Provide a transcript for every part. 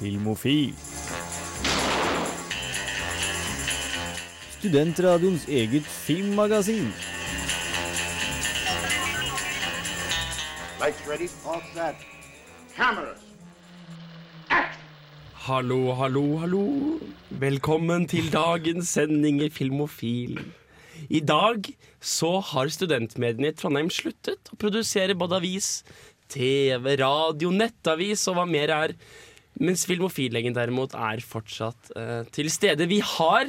Filmofil. Studentradioens eget filmmagasin. Lights ready? All set. Cameras. Hallo, hallo, hallo. Velkommen til dagens sending i Filmofil. I dag så har studentmediene i Trondheim sluttet å produsere både avis, TV, radio, nettavis og hva mer er. Mens Filmofil-legen derimot er fortsatt uh, til stede. Vi har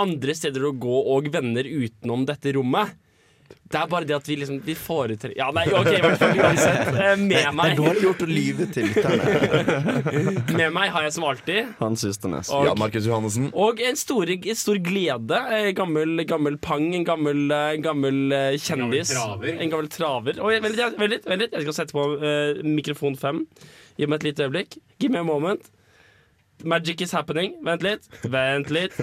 andre steder å gå og venner utenom dette rommet. Det er bare det at vi liksom Vi foretrekker Ja, nei, OK, i hvert fall uansett. Eh, med meg Dårlig gjort å lyve til lytterne. Med meg har jeg som alltid Hans Ysternes. Og- Ja, Markus Johannessen. Og en stor, en stor glede. eh, Gammel, gammel pang, en gammel, gammel kjendis. En kjendis. traver. En gammel traver. Oi, vent litt, vent litt. Jeg skal sette på uh, mikrofon fem. Gi meg et lite øyeblikk. Give me a moment. Magic is happening. Vent litt. Vent litt.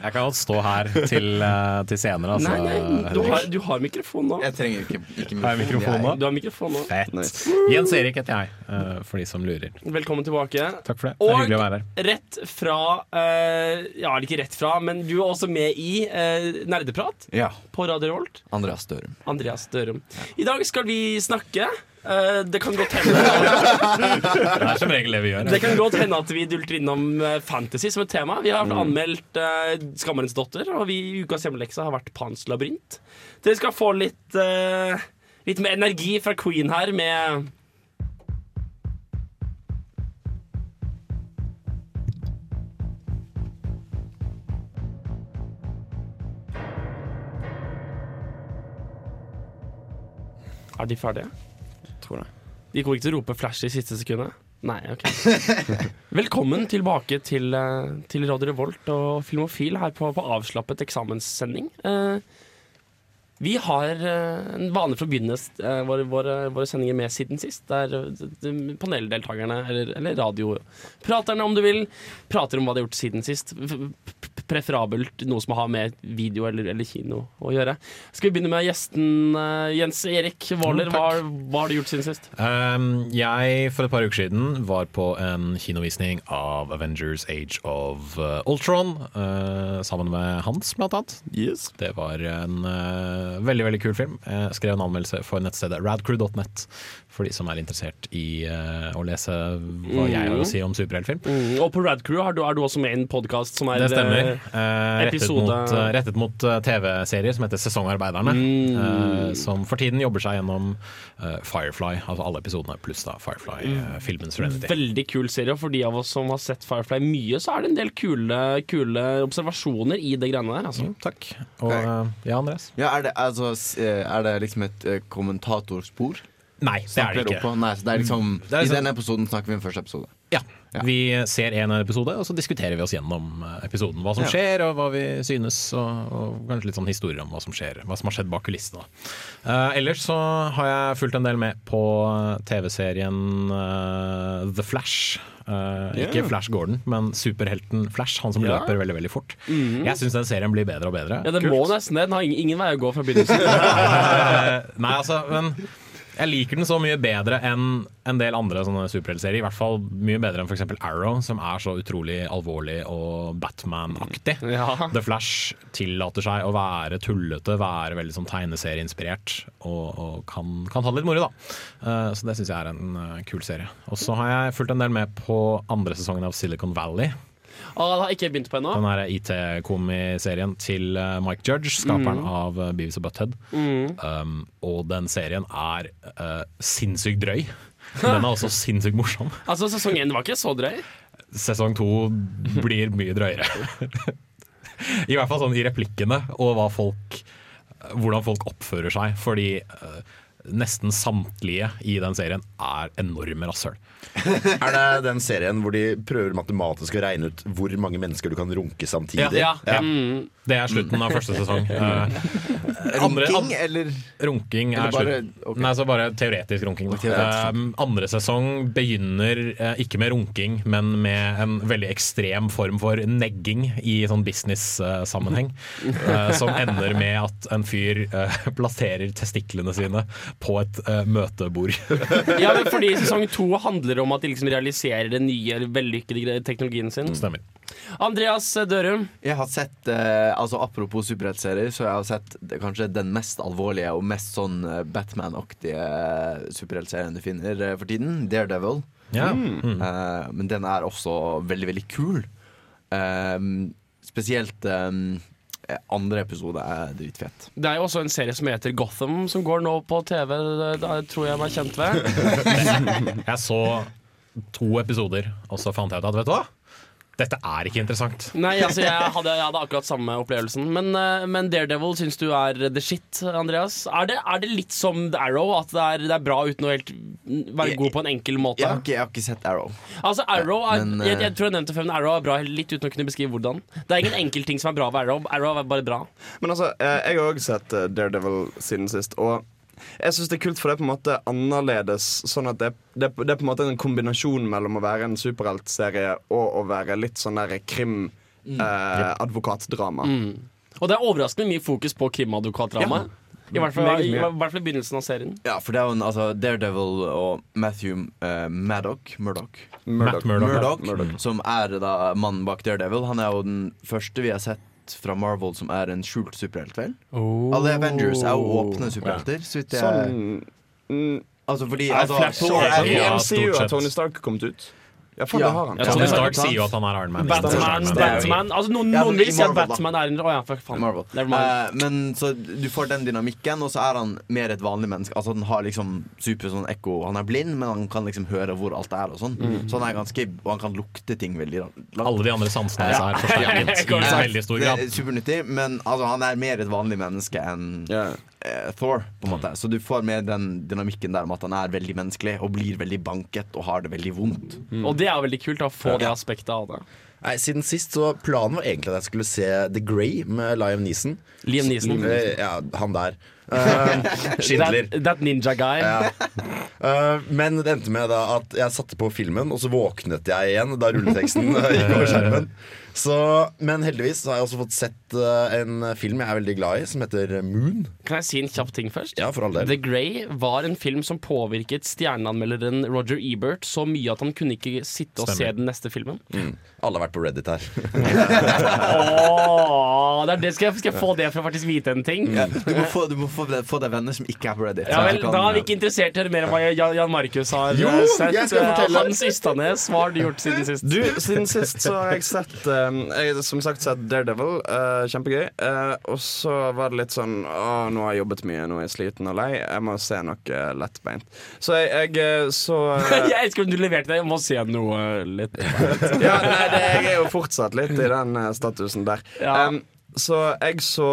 Jeg kan godt stå her til, eh, til senere, altså. Nei, nei, du har, du har mikrofon nå. Jeg trenger ikke, ikke Har jeg mikrofon nå? Du har mikrofon nå. Fett. Nice. Jens Erik heter jeg, eh, for de som lurer. Velkommen tilbake. Takk for det. Det er Og hyggelig å være her. rett fra eh, Ja, ikke rett fra, men du er også med i eh, Nerdeprat Ja. på Radio Rolt. Andreas Dørum. Andreas Dørum. I dag skal vi snakke. Eh, det kan godt hende Det er som regel det vi gjør. Det kan godt hende at vi dulter innom eh, fantasy som et tema. Vi har anmeldt uh, Skammerens datter, og vi i ukas hjemmelekse har vært Pans labyrint. Dere skal få litt uh, Litt mer energi fra Queen her med Er de ferdige? Det. De kommer ikke til å rope flash i siste sekundet? Nei, ok. Velkommen tilbake til, eh, til Radio Revolt og Filmofil her på, på avslappet eksamenssending. Eh, vi har eh, en vane for å begynne eh, våre, våre, våre sendinger med siden sist. Der eh, paneldeltakerne, eller, eller radiopraterne om du vil, prater om hva de har gjort siden sist. Preferabelt noe som har med video eller, eller kino å gjøre. Skal vi begynne med gjesten Jens Erik Våler. Mm, hva, hva har du gjort siden sist? Um, jeg for et par uker siden var på en kinovisning av Avengers Age of Ultron uh, sammen med Hans, blant annet. Yes. Det var en uh, veldig veldig kul film. Jeg skrev en anmeldelse for nettstedet radcrew.net for de som er interessert i uh, å lese hva jeg har å si om superheltfilm. Mm, og på Radcrew har du, er du også med i en podkast som er Det stemmer. Uh, Eh, rettet mot, eh, rettet mot eh, TV-serier som heter Sesongarbeiderne. Mm. eh, som for tiden jobber seg gjennom eh, Firefly, altså alle episodene pluss da Firefly-filmen Serenity. Veldig kul serie, og for de av oss som har sett Firefly mye, så er det en del kule, kule observasjoner i det greiene der. Altså. Mm, takk. Og eh, ja, Andreas? Ja, er det, altså, eh, er det liksom et eh, kommentatorspor? Nei, det er det ikke. Nei, det er liksom Det er I sånn- denne episoden snakker vi om første episode. Ja. Ja. Vi ser en episode, og så diskuterer vi oss gjennom eh, episoden. Hva som Ja. skjer, og hva vi synes, og, og kanskje litt sånn historier om hva som skjer Hva som har skjedd bak kulissene. Eh, ellers så har jeg fulgt en del med på TV-serien uh, The Flash. Eh, Ikke Ja. Flash Gordon, men superhelten Flash, han som Ja. løper veldig veldig fort. Jeg syns den serien blir bedre og bedre. Ja, det må nesten det. Den har ingen, ingen vei å gå fra begynnelsen. Nei, altså, men jeg liker den så mye bedre enn en del andre sånne superheltserier. I hvert fall mye bedre enn f.eks. Arrow, som er så utrolig alvorlig og Batman-aktig. Ja. The Flash tillater seg å være tullete, være veldig sånn tegneserieinspirert, og, og kan, kan ha det litt moro, da. Uh, så det syns jeg er en uh, kul serie. Og så har jeg fulgt en del med på andre sesongen av Silicon Valley. Ah, det har ikke begynt på ennå. Den her IT-komiserien til eh, Mike Judge, skaperen Mm. av uh, Beavis og Butthead. Um, og den serien er uh, sinnssykt drøy. Den er også sinnssykt morsom. Altså, Sesong én var ikke så drøy. Sesong to blir mye drøyere. I hvert fall sånn i replikkene og folk, hvordan folk oppfører seg. Fordi uh, nesten samtlige i den serien er enorme rasshøl. Er det den serien hvor de prøver matematisk å regne ut hvor mange mennesker du kan runke samtidig? Ja. Ja. Mm. Det er slutten av første sesong. Uh, Runking, eller Runking er slutten. Okay. Nei, så bare teoretisk runking. Teoretisk. Um, andre sesong begynner eh, ikke med runking, men med en veldig ekstrem form for negging i sånn business-sammenheng. eh, som ender med at en fyr eh, plasserer testiklene sine på et uh, møtebord. Ja, men fordi sesong to handler om at de liksom realiserer den nye, vellykkede teknologien sin. Stemmer. Andreas Dørum. Jeg har sett, eh, altså Apropos superheltserier, så jeg har sett det, kanskje den mest alvorlige og mest sånn eh, Batman-aktige eh, superheltserien du finner eh, for tiden. Daredevil. Ja. Mm. Eh, men den er også veldig, veldig kul. Eh, spesielt eh, andre episode er dritfett. Det er jo også en serie som heter Gotham, som går nå på TV. Det, tror jeg meg kjent ved. Jeg så to episoder, og så fant jeg ut at vet du hva? Dette er ikke interessant. Nei, altså jeg hadde, jeg hadde akkurat samme opplevelsen. Men, eh, men Daredevil syns du er the shit, Andreas? Er det, er det litt som The Arrow, at det er, det er bra uten å helt være god på en enkel måte? Jeg har ikke, jeg har ikke sett Arrow. Altså Arrow er, Men, jeg, eh, jeg tror jeg nevnte før, men Arrow er bra litt uten å kunne beskrive hvordan. Det er ingen enkeltting som er bra ved Arrow. Arrow er bare bra. Men altså, eh, jeg har òg sett eh, Daredevil siden sist. Og jeg syns det er kult, for det er på en måte annerledes. Sånn at det, det, det er på en måte en kombinasjon mellom å være en superheltserie og å være litt sånn der krim-advokatdrama. Mm. Og det er overraskende mye fokus på krimadvokatdrama. I, hvert fall- i. I hvert fall i begynnelsen av serien. Ja, for det er jo en, altså, Daredevil og Matthew uh, Maddock, Murdoch, Matt Murdock. Murdoch, som er da mannen bak Daredevil. Han er jo den første vi har sett fra Marvel som er en skjult superhelt, vel? Alle Avengers er jo åpne superhelter. Så vidt jeg Sånn mm, Altså fordi altså, Flash Ja, MCU har. Tony Stark kommet ut? Ja, for Ja. det har han. Ja, Tony Stark sier jo at han er Iron Man. Batman, Batman. Altså Noen, noen vil si at Batman er en Å ja, fuck, faen. Marvel. Never mind. Eh, men så du får den dynamikken, og så er han mer et vanlig menneske. Altså Han har liksom super sånn ekko Han er blind, men han kan liksom høre hvor alt er, og sånn. Så han er ganske Og han kan lukte ting veldig langt. Alle de andre sansene hans er forsterket i veldig stor grad. er supernyttig, men altså, han er mer et vanlig menneske enn Ja. Eh, Thor. på en måte Så du får med den dynamikken der om at han er veldig menneskelig og blir veldig banket og har det veldig vondt. Og det er veldig kult å få det aspektet av det. Nei, Siden sist så planen var egentlig at jeg skulle se The Grey med Liam Neeson. Liam Neeson. Eh, Ja, han der. Uh, Schindler. That, that ninja guy. Ja. Eh, men det endte med da at jeg satte på filmen, og så våknet jeg igjen da rulleteksten gikk over skjermen. Så, men heldigvis så har jeg også fått sett uh, en film jeg er veldig glad i, som heter Moon. Kan jeg si en kjapp ting først? Ja, for all del. The Grey var en film som påvirket stjerneanmelderen Roger Ebert så mye at han kunne ikke sitte og Stemmer. se den neste filmen. Mm. Alle har vært på Reddit her. oh, det er det. Skal, jeg, skal jeg få det for å faktisk vite en ting? Mm. du må, få, du må få, få deg venner som ikke er på Reddit. Ja vel, kan- Da er vi ikke interessert i å høre mer om hva Jan Jan Markus har Jo, eh, sett. jeg skal Eh, fortelle. Hans Ystanes, hva har du gjort siden sist? Du, siden sist så har jeg sett um, Jeg har som sagt sett Daredevil. Uh, kjempegøy. Uh, og så var det litt sånn Å, nå har jeg jobbet mye, nå er jeg sliten og lei. Jeg må se noe lettbeint. Så jeg, jeg så uh, Jeg elsker om du leverte det. Jeg må se noe litt Ja, nei, det, jeg er jo fortsatt litt i den statusen der. Ja. Em, så jeg så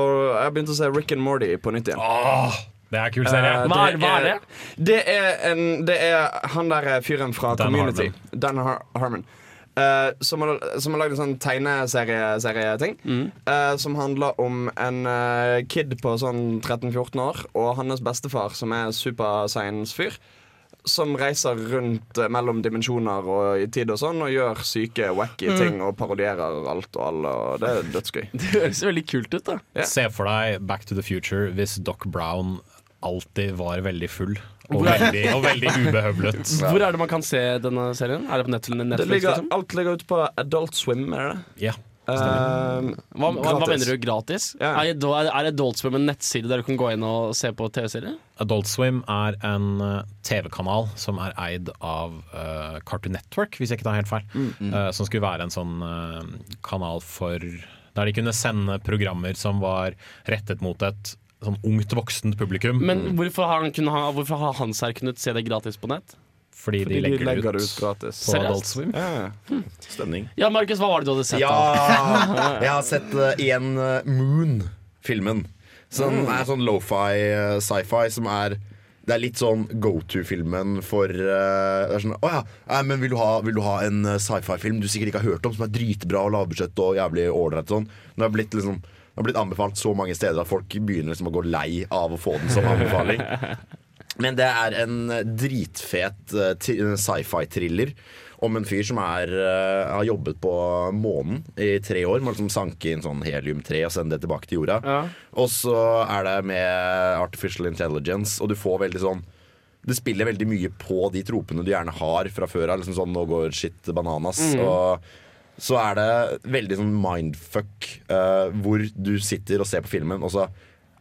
Jeg begynte å se Rick and Morty på nytt igjen. Det er en kul serie. Eh, Hva er- hva er det? Det er, en, det er han der eh, fyren fra Dan Community. Dan Har Harmon. Uh, som, har, som har lagd en sånn tegneserieting. Mm. Uh, som handler om en uh, kid på sånn 13-14 år og hans bestefar, som er super science-fyr. Som reiser rundt eh, mellom dimensjoner og i tid og sånn og gjør syke, wacky Mm. ting og parodierer alt og alle. Og det er dødsgøy. Det høres veldig kult ut, da. Yeah. Se for deg Back to the Future hvis Doc Brown alltid var veldig full og veldig, og veldig ubehøvlet. Hvor er det man kan se denne serien? Er det på Netflix? Det Netflix ligger, liksom? alt ligger ute på Adult Swim, er det? Ja. Eh, Hva, hva, hva mener du? Gratis? Ja. Er, er, Adult Swim en nettside der du kan gå inn og se på TV-serier? Adult Swim er en eh, TV-kanal som er eid av uh, Cartoon Network, hvis jeg ikke tar helt feil. Eh, som skulle være en sånn kanal for Der de kunne sende programmer som var rettet mot et sånn ungt voksent publikum. Men hvorfor har, han kunne ha, hvorfor har Hans her kunnet se det gratis på nett? Fordi, Fordi de legger, det ut, gratis. på Seriøst? Adult Swim. Ja. Stemning. Ja, Markus, hva var det du hadde sett? Ja! da? Jeg har sett uh, en Moon-filmen. Som er sånn lofi, uh, sci-fi, som er det er litt sånn go to-filmen for uh, det er sånn, Å ja, nei, men vil du ha, vil du ha en uh, sci-fi-film du sikkert ikke har hørt om, som er dritbra og lavbudsjett og jævlig ålreit sånn? Den har blitt liksom har blitt anbefalt så mange steder at folk begynner liksom å gå lei av å få den som anbefaling. Men det er en dritfet eh, sci-fi-thriller om en fyr som er, eh, har jobbet på månen i tre år. Må liksom sanke inn sånn helium-3 og sende det tilbake til jorda. Ja. Og så er det med artificial intelligence, og du får veldig sånn det spiller veldig mye på de tropene du gjerne har fra før av. Liksom sånn, nå går shit bananas. Og så er det veldig sånn mindfuck, uh, hvor du sitter og ser på filmen, og så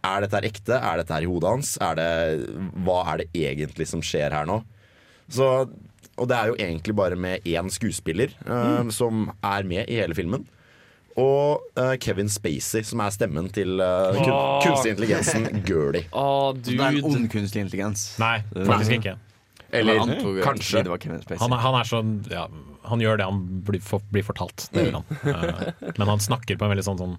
er dette her ekte? Er dette her i hodet hans? Er det, hva er det egentlig som skjer her nå? Så, og det er jo egentlig bare med én skuespiller eh, som er med i hele filmen. Og uh, Kevin Spacey, som er stemmen til uh, kun, oh. kunstig intelligensen Girlie. Oh, Det er en ond kunstig intelligens. Nei, faktisk ikke. Eller Han antok kanskje. det var Kevin Spacey. Han, er- han er sånn ja, Han gjør det han blir, for, blir fortalt. Det gjør han. Uh, men han snakker på en veldig sånn, sånn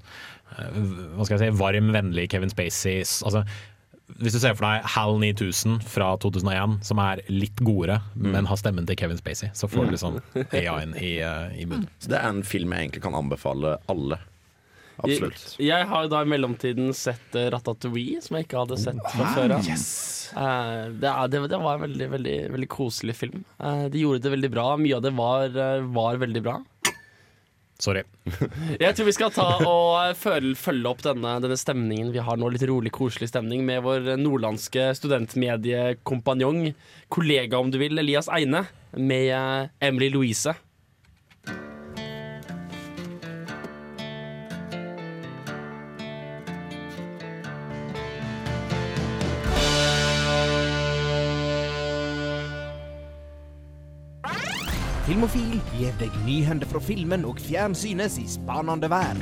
Hva skal jeg si varm, vennlig Kevin Spacey. Altså, hvis du ser for deg HAL 9000 fra 2001, som er litt godere, men har stemmen til Kevin Spacey, så får du liksom AI-en i, eh, i munnen. Så det er en film jeg egentlig kan anbefale alle. Absolutt. Jeg, jeg har da i mellomtiden sett uh, Ratatouille, som jeg ikke hadde sett fra før av. Uh, det, det, det var en veldig, veldig, veldig koselig film. Uh, de gjorde det veldig bra. Mye av det var, eh, var veldig bra. Sorry. Jeg tror vi skal ta og eh, følge, følge opp denne, denne stemningen vi har nå, litt rolig, koselig stemning, med vår nordlandske studentmediekompanjong, kollega om du vil, Elias Eine, med eh, Emily Louise. Filmofil gir deg nyhender fra filmen og fjernsynets i spanende vær.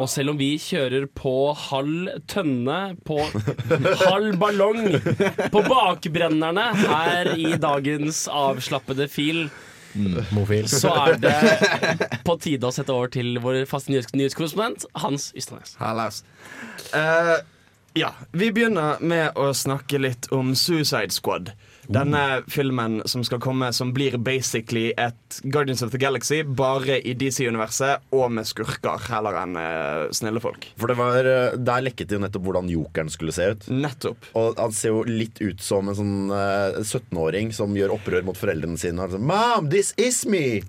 Og selv om vi kjører på halv tønne, på halv ballong, på bakbrennerne her i dagens avslappede fil, Mofil. så er det på tide å sette over til vår faste nyhets nyhetskorrespondent Hans Ystadnes. Hallas. Eh, ja, vi begynner med å snakke litt om Suicide Squad. Denne filmen som skal komme, som blir basically et Guardians of the Galaxy, bare i DC-universet og med skurker heller enn uh, snille folk. For det var, eh, Der lekket det jo nettopp hvordan jokeren skulle se ut. Nettopp. Og Han ser jo litt ut som en sånn uh, 17-åring som gjør opprør mot foreldrene sine. Og sånn, Mom, this is me!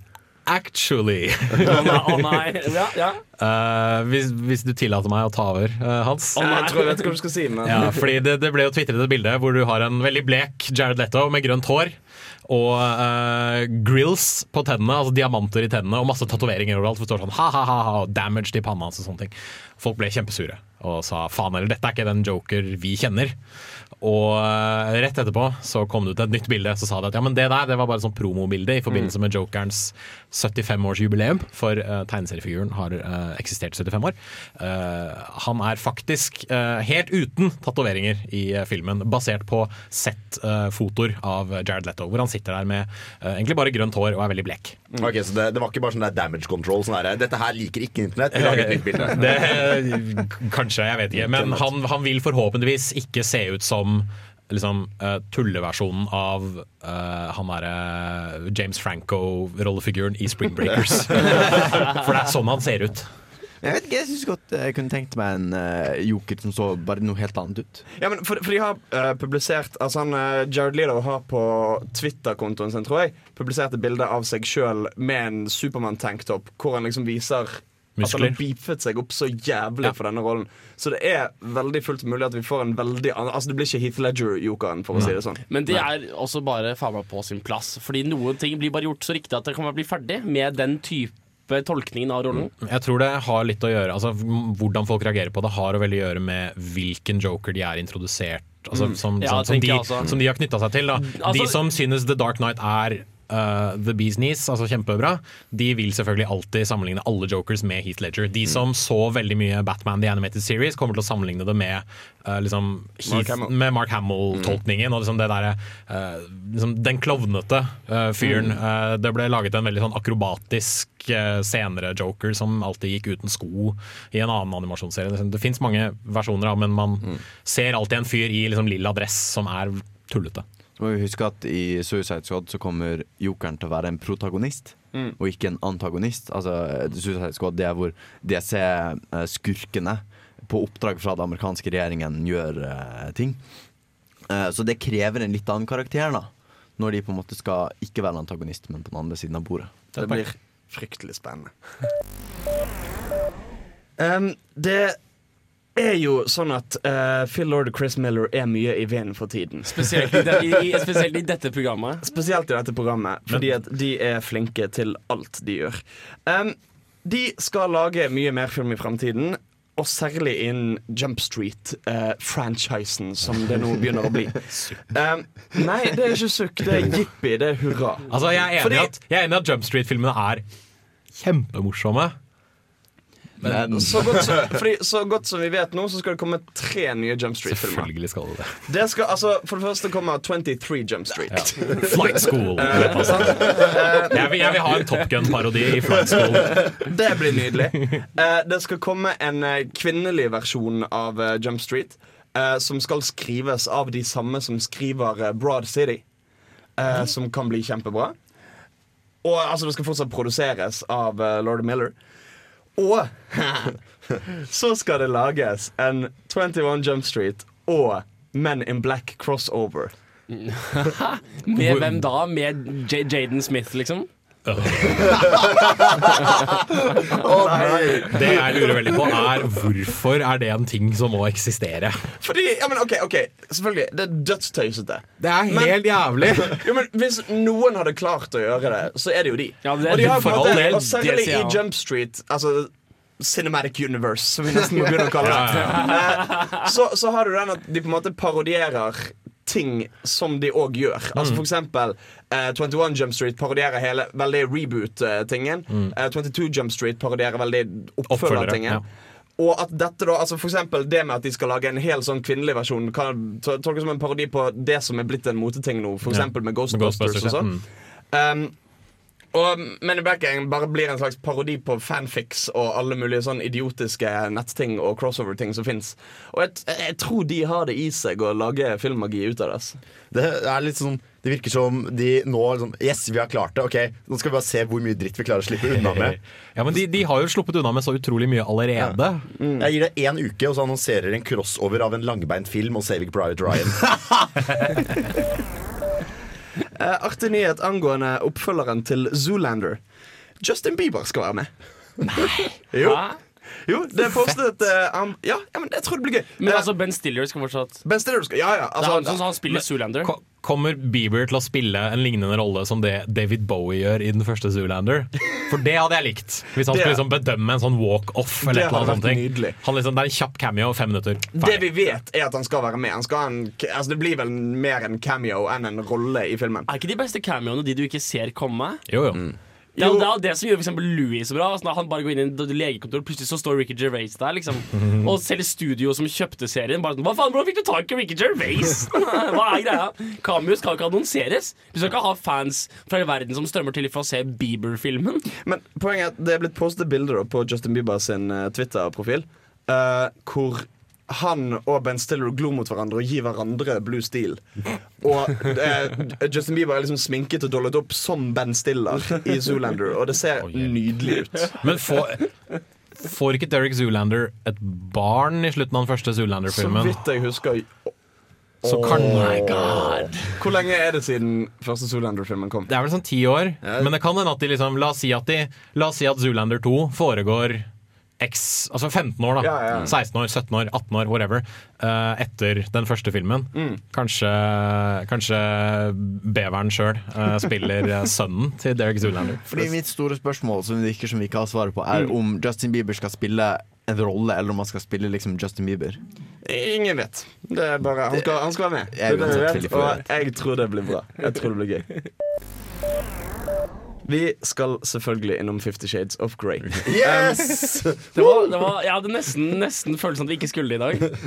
Actually. Å nei, å nei. Ja, ja. Uh, hvis, hvis du tillater meg å ta over, uh, Hans. Oh, nei. Jeg tror jeg vet hva du skal si, men Ja, fordi det, det ble jo tvitret et bilde hvor du har en veldig blek Jared Leto med grønt hår. Og uh, grills på tennene, altså diamanter i tennene, og masse tatoveringer overalt. For det står sånn ha-ha-ha, og damaged i panna og sånne ting. Folk ble kjempesure og sa faen eller dette er ikke den joker vi kjenner. Og rett etterpå så kom det ut et nytt bilde så sa det at ja, men det der det var bare et sånt promobilde i forbindelse med jokerens 75-årsjubileum. For uh, tegneseriefiguren har uh, eksistert 75 år. Uh, han er faktisk helt uten tatoveringer i filmen, basert på sett-fotoer av Jared Leto, hvor han sitter der med egentlig bare grønt hår og er veldig blek. Ok, Så det, det var ikke bare sånn der damage control. Sånn der, Dette her liker ikke internett. Vi lager et nytt bilde. Det, kanskje, jeg vet ikke. Men han, han vil forhåpentligvis ikke se ut som liksom, uh, tulleversjonen av uh, han derre James Franco-rollefiguren i Spring Breakers. For det er sånn han ser ut. Jeg vet ikke, jeg synes godt jeg kunne tenkt meg en uh, joker som så bare noe helt annet ut. Ja, men for, for de har uh, publisert Altså han, uh, Jared Leto har på Twitter-kontoen sin, tror jeg, publisert et bilde av seg sjøl med en Supermann-tanktop, hvor han liksom viser at han har beefet seg opp så jævlig Ja. for denne rollen. Så det er veldig fullt mulig at vi får en veldig annen Altså Det blir ikke Heath Ledger-jokeren, for å si det sånn. Men det er også bare faen meg på sin plass. Fordi noen ting blir bare gjort så riktig at det kan bli ferdig med den type tolkningen av rollen. Jeg tror det har litt å gjøre Altså Hvordan folk reagerer på det, har å veldig gjøre med hvilken joker de er introdusert altså, som, Ja, som, som, de, som de har knytta seg til. Da. Altså- de som synes The Dark Knight er uh, The Bees Knees, altså kjempebra, de vil selvfølgelig alltid sammenligne alle jokers med Heath Ledger. De som så veldig mye Batman The Animated Series, kommer til å sammenligne det med uh, liksom Mark Heath, med Mark Hamill-tolkningen. Og liksom det der, uh, liksom den klovnete fyren. Uh, det ble laget en veldig sånn akrobatisk senere joker som alltid gikk uten sko i en annen animasjonsserie. Det, det fins mange versjoner av, men man ser alltid en fyr i liksom lilla dress som er tullete. Så må vi huske at i Suicide Squad så kommer jokeren til å være en protagonist. og ikke en antagonist. Altså, Suicide Squad det er hvor DC-skurkene på oppdrag fra den amerikanske regjeringen gjør uh, ting. Uh, så det krever en litt annen karakter, da. Når de på en måte skal ikke være antagonist, men på den andre siden av bordet. Det blir fryktelig spennende. um, det er jo sånn at uh, Phil Lord og Chris Miller er mye i vinden for tiden. Spesielt i, de, i, i, spesielt i dette programmet. Spesielt i dette programmet, fordi at de er flinke til alt de gjør. Um, de skal lage mye mer film i fremtiden. Og særlig innen Jump Street-franchisen, som det nå begynner å bli. Um, nei, det er ikke sukk. Det er jippi. Det er hurra. Altså, jeg er enig, Fordi- i at, at Jump Street-filmene er kjempemorsomme. Men, Så godt, som, fordi, så godt som vi vet nå, så skal det komme tre nye Jump Street-filmer. Selvfølgelig skal det det. Skal, altså, For det første kommer 23 Jump Street. Flight School. Altså. Jeg, vil, jeg vil ha en Top Gun-parodi i Flight School. Det blir nydelig. Eh, det skal komme en eh, kvinnelig versjon av eh, Jump Street. eh, som skal skrives av de samme som skriver eh, Broad City. eh, Som kan bli kjempebra. Og altså, det skal fortsatt produseres av eh, Lord Miller. Og så skal det lages en 21 Jump Street og Men in Black crossover. Med hvem da? Med J Jaden Smith, liksom? Det jeg lurer veldig på, er hvorfor er det en ting som må eksistere? Fordi, ja, men ok, ok Selvfølgelig, det er dødstøysete. Det er Men- helt jævlig. Jo, men Hvis noen hadde klart å gjøre det, så er det jo de. Ja, det og de har for all del, og særlig i. Jump Street, altså Cinematic Universe, som vi nesten må begynne å kalle det. Eh, Så, så har du den at de på en måte parodierer ting som de òg gjør. Mm. Altså For eksempel uh, 21 Jump Street parodierer hele veldig reboot-tingen. Eh, 22 Jump Street parodierer veldig Mm. Oppfølger-tingen. ja. Og at dette da, altså for eksempel det med at de skal lage en hel sånn kvinnelig versjon, kan to- tolkes som en parodi på det som er blitt en moteting nå, for Ja. eksempel med Med Ghostbusters, Ghostbusters, og ja. sånn. Mm. Um, og Men in Black Gang bare blir en slags parodi på fanfics og alle mulige sånn idiotiske nettting og crossover-ting som fins. Og jeg, jeg tror de har det i seg å lage filmmagi ut av det. Det er litt sånn Det virker som de nå liksom, Yes, vi har klart det. Ok, Nå skal vi bare se hvor mye dritt vi klarer å slippe unna med. Ja, men de, de har jo sluppet unna med så utrolig mye allerede. Jeg gir det én uke, og så annonserer en crossover av en langbeint film og Saving Private Ryan. Eh, artig nyhet angående oppfølgeren til Zoolander. Justin Bieber skal være med. Jo. Hæ? Jo, det er postet uh, han- ja, ja, men jeg tror det blir gøy. Men Eh, altså, Ben Stiller skal fortsatt Ben Stiller skal Ja, ja. Det er han, Altså, som han spiller Zoolander. Ko- Kommer Bieber til å spille en lignende rolle som det David Bowie gjør i den første Zoolander? For det hadde jeg likt. Hvis han Det- skulle liksom bedømme en sånn walk-off. eller Det et eller hadde annet vært sånt ting. nydelig. Han liksom, Det er en kjapp cameo, fem minutter. Det vi vet, er at han skal være med. Han skal ha en, altså det blir vel mer en cameo enn en rolle i filmen. Er ikke de beste cameoene de du ikke ser komme? Jo, jo. Det er, Jo. det er det som gjør for Louis så bra. Altså, han bare går inn i en legekontor, plutselig så står Ricky Gervais der. liksom Og selv studio som kjøpte serien. Bare sånn, Hva faen, hvordan fikk du tak i Ricky Gervais? Hva er greia? Cameos skal ikke annonseres. Du skal ikke ha fans fra hele verden som strømmer til for å se Bieber-filmen. Men poenget er at det er blitt postet bilder på Justin Bieber sin eh, Twitter-profil. uh, hvor han og Ben Stiller glor mot hverandre og gir hverandre blue steel. Og eh, Justin Bieber er liksom sminket og dollet opp som Ben Stiller i Zoolander, og det ser nydelig ut. Men får, får ikke Derek Zoolander et barn i slutten av den første Zoolander-filmen? Så vidt jeg husker Så kan Hvor lenge er det siden første Zoolander-filmen kom? Det er vel sånn ti år. Men det kan hende at de liksom La oss si at, de, la oss si at Zoolander 2 foregår x, altså 15 år, da. Ja, ja. 16 år, 17 år, 18 år, whatever. Uh, etter den første filmen. Mm. Kanskje, kanskje beveren sjøl spiller eh, sønnen til Derek Zoolander. Fordi mitt store spørsmål som det virker som vi ikke har svaret på, er om Justin Bieber skal spille en rolle, eller om han skal spille liksom Justin Bieber. Ingen vet. Det er bare, han, skal, han skal være med. Jeg Det det jeg, vet, og jeg tror det blir bra. Jeg tror det blir gøy. Vi skal selvfølgelig innom Fifty Shades of Grey. Yes! Det var, det var, jeg hadde nesten, nesten følelsen at vi ikke skulle det i dag.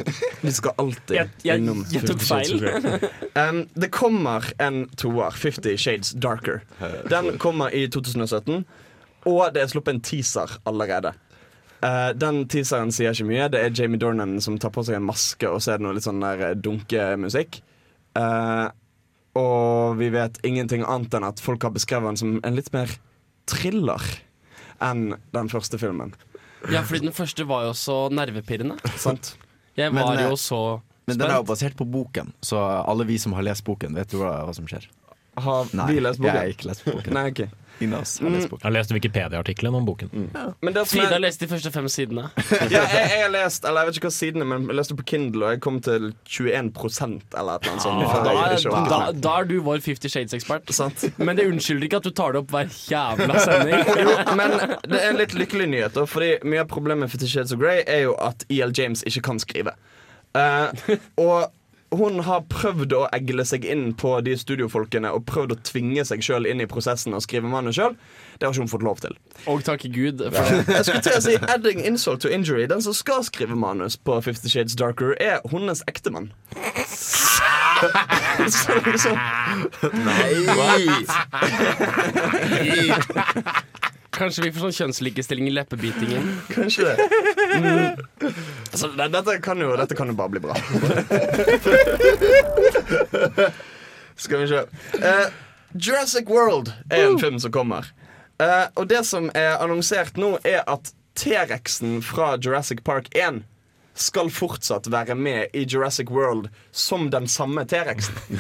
Vi skal alltid Jeg, jeg, innom jeg tok Fifty Shades of. Grey. Um, det kommer en toer, Fifty Shades Darker. Den kommer i 2017, og det er sluppet en teaser allerede. Uh, den teaseren sier ikke mye. Det er Jamie Dornan som tar på seg en maske, og så er det noe litt sånn der eh, dunkemusikk. Eh, og vi vet ingenting annet enn at folk har beskrevet den som en litt mer thriller enn den første filmen. Ja, fordi den første var jo så nervepirrende. Sant? Jeg var men, jo så Men den er jo basert på boken, så alle vi som har lest boken, vet jo hva, hva som skjer. Har Nei, vi lest boken? jeg har ikke lest boken. Nei, ok. Oss har lest boken. Jeg har lest Wikipedia-artikkelen om boken. Men det som Frida har leste de første fem sidene. ja, jeg, jeg har lest Eller jeg vet ikke hva sidene Men jeg leste på Kindle, og jeg kom til 21 eller et eller annet sånt. Da, jeg ikke orket da, da er du vår Fifty Shades-ekspert. Men det unnskylder ikke at du tar det opp hver jævla sending. Jo, men det er en litt lykkelig nyhet, da, fordi mye av problemet med Fifty Shades of Grey er jo at E.L. James ikke kan skrive. Uh, og hun har prøvd å egle seg inn på de studiofolkene og prøvd å tvinge seg sjøl inn i prosessen og skrive manus sjøl. Det har ikke hun fått lov til. Og takk Gud. For Jeg skulle til å si Adding insult to injury Den som skal skrive manus på Fifty Shades Darker, er hennes ektemann. Så liksom kanskje vi får sånn kjønnslikestilling i leppebitingen. Kanskje det. Mm. Altså, det- dette, kan jo, dette kan jo bare bli bra. Skal vi se. Uh, Jurassic World er en film som kommer. Uh, og det som er annonsert nå, er at T-rexen fra Jurassic Park 1 skal fortsatt være med i Jurassic World som den samme T-rexen.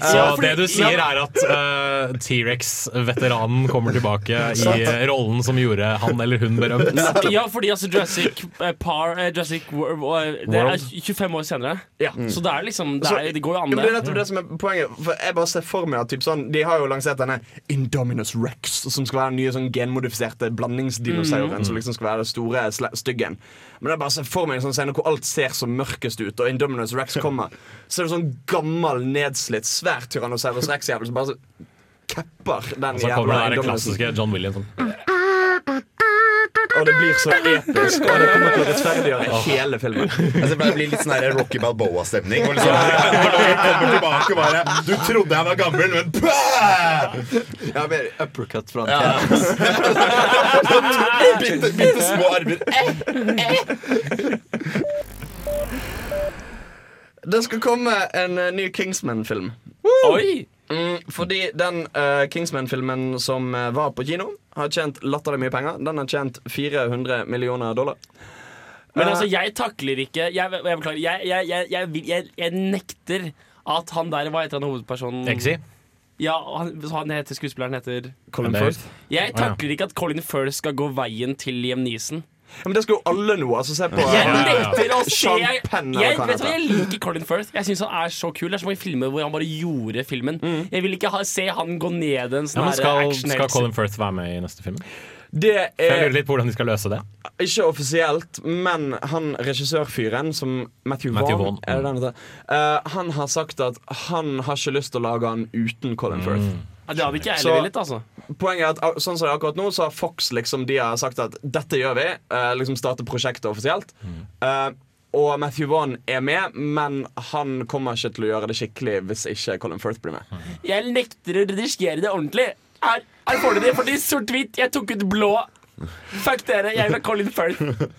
Så det du sier, er at uh, T-rex-veteranen kommer tilbake i eh, rollen som gjorde han eller hun berømt. Ja, fordi altså Jurassic uh, Par uh, Jurassic World eh, Det er 25 år senere. Ja. Så det er liksom Det, er, det går jo an, det er nettopp det som er poenget. For jeg bare ser for meg at typ sånn, De har jo lansert denne Indominus Rex, som skal være den nye sånn genmodifiserte blandingsdinosauren. Som liksom skal være den store styggen. Men det er bare ser for meg en sånn scene hvor alt ser så mørkest ut, og Indominus Rex kommer. Så er det sånn gammel, nedslitt, svær Tyrannosaurus Rex-jævel som bare så kapper den Så kommer jævla det der klassiske John Williams. Og det blir så episk, og det kommer til å rettferdiggjøre hele filmen. Altså, det blir litt sånn her Rocky Balboa-stemning. Hvor liksom, kommer tilbake bare Du trodde jeg var gammel, men Jeg har mer uppercut fra en Bitte, bitte små armer. Det skal komme en ny Kingsman-film. Oi! Mm, fordi den uh, Kingsman-filmen som eh, var på kino, har tjent latterlig mye penger. Den har tjent 400 millioner dollar. Men Eh, altså, jeg takler ikke Jeg, jeg beklager. Jeg, jeg, jeg, jeg, jeg, jeg nekter at han der var et eller annet hovedpersonen? Exi? Ja, han, han heter skuespilleren heter Colin Firth. Jeg takler ikke at Colin Firth skal gå veien til Liam Neeson. Men det skal jo alle nå. Altså, se på Jeg liker Colin Firth. Jeg syns han er så kul. Det er så mange filmer hvor han bare gjorde filmen. Mm. Jeg vil ikke ha, se han gå ned en sånn ja, skal, skal Colin Firth være med i neste film? Det er, Jeg er lurer litt på hvordan de skal løse det. ikke offisielt, men han regissørfyren som Matthew, Matthew Vaughn, Vaughn, er det den heter? Eh, Han har sagt at han har ikke lyst til å lage han uten Colin Firth. Ja, det hadde ikke heller villet, altså. Poenget er at sånn som det er akkurat nå Så har Fox liksom De har sagt at dette gjør vi eh, Liksom starte prosjektet offisielt Eh, Og Matthew Vaughn er med Men han kommer ikke til å gjøre det skikkelig Hvis ikke Colin Firth blir med Jeg nekter å redigere det ordentlig. Her, her får du det, fordi sort-hvitt. Jeg tok ut blå. Fuck dere, jeg vil ha Colin Firth.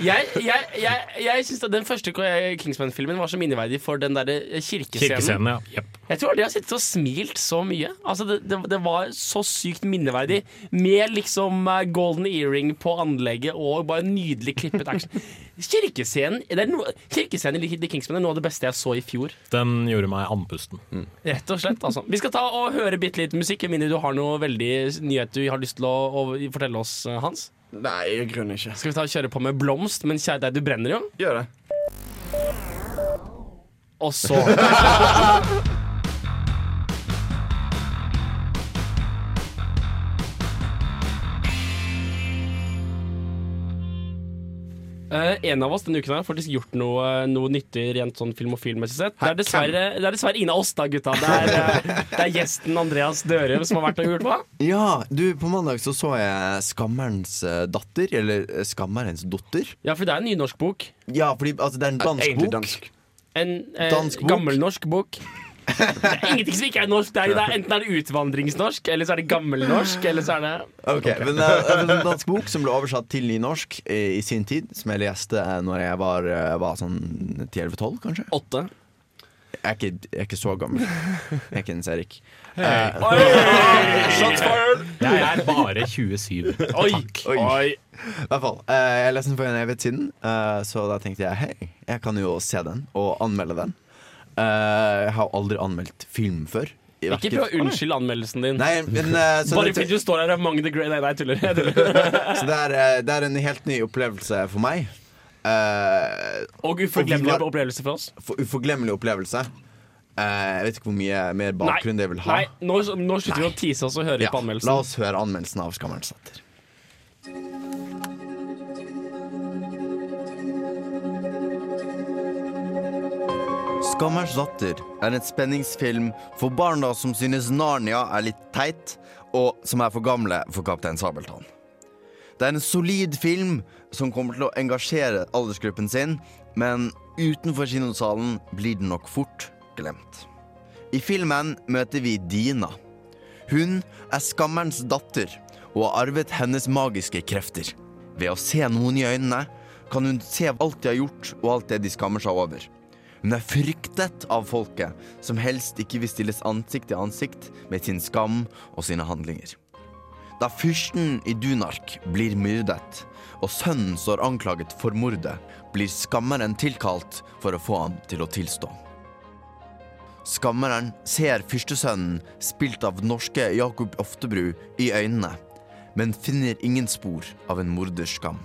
Jeg, jeg, jeg, jeg syns den første Kingsman-filmen var så minneverdig for den der kirkescenen. Kirkescenen, ja. yep. Jeg tror aldri jeg har sittet og smilt så mye. Altså det, det, det var så sykt minneverdig. Med liksom eh, golden earring på anlegget og bare nydelig klippet action. Kirkescenen det er noe, Kirkescenen i The Kingsman er noe av det beste jeg så i fjor. Den gjorde meg andpusten. Rett og slett, altså. Vi skal ta og høre bitte litt musikk. Med mindre du har noe veldig nyhet du har lyst til å, å fortelle oss, eh, Hans. Nei, i grunnen ikke. Skal vi ta og kjøre på med Blomst, men kjære deg, du brenner jo. Gjør det. Og så Eh, en av oss denne uken har faktisk gjort noe, noe nyttig rent sånn filmofilmessig sett. Det er, dessverre, det er dessverre ingen av oss, da, gutta. Det er, eh, det er gjesten Andreas Dørum som har vært og gjort hva? Ja, du, på mandag så så jeg Skammerens eh, datter, eller Skammerens dotter. Ja, for det er en nynorsk bok. Ja, fordi altså, det er en dansk bok. dansk En eh, Dansk bok. gammelnorsk bok. Det er ingenting som ikke er norsk. Det er, det er, enten er det utvandringsnorsk, eller så er det gammelnorsk, eller så er det Ok, Men det er en dansk bok som ble oversatt til nynorsk i, i sin tid, som jeg leste eh, når jeg var, eh, var sånn 10-11-12, kanskje. 8. Jeg er ikke, jeg er ikke så gammel. Jeg er ikke Nils Erik. Jeg er bare 27. Oi! Oi. Oi. I hvert fall. Uh, jeg leste den for en evighet siden, uh, så da tenkte jeg hei, jeg kan jo se den og anmelde den. Eh, jeg har aldri anmeldt film før. Ikke prøv å unnskylde anmeldelsen din. Nei, men uh, så, Bare fordi du står her among the grey. Nei, nei, tuller. Så det, er, eh, det er en helt ny opplevelse for meg. Uh, Og uforglemmelig var- opplevelse for oss. for uforglemmelig opplevelse. Uh, jeg vet ikke hvor mye mer bakgrunn det vil ha. Nei, nå, nå slutter vi å tease oss og høre Ja, på la oss høre anmeldelsen av Skammerens datter. Skammerens datter er en spenningsfilm for barna som synes Narnia er litt teit, og som er for gamle for Kaptein Sabeltann. Det er en solid film som kommer til å engasjere aldersgruppen sin, men utenfor kinosalen blir den nok fort glemt. I filmen møter vi Dina. Hun er skammerens datter og har arvet hennes magiske krefter. Ved å se noen i øynene kan hun se alt de har gjort og alt det de skammer seg over. Hun er fryktet av folket, som helst ikke vil stilles ansikt til ansikt med sin skam og sine handlinger. Da fyrsten i Dunark blir myrdet, og sønnen står anklaget for mordet, blir skammeren tilkalt for å få ham til å tilstå. Skammeren ser fyrstesønnen, spilt av norske Jakob Oftebru, i øynene, men finner ingen spor av en morders skam.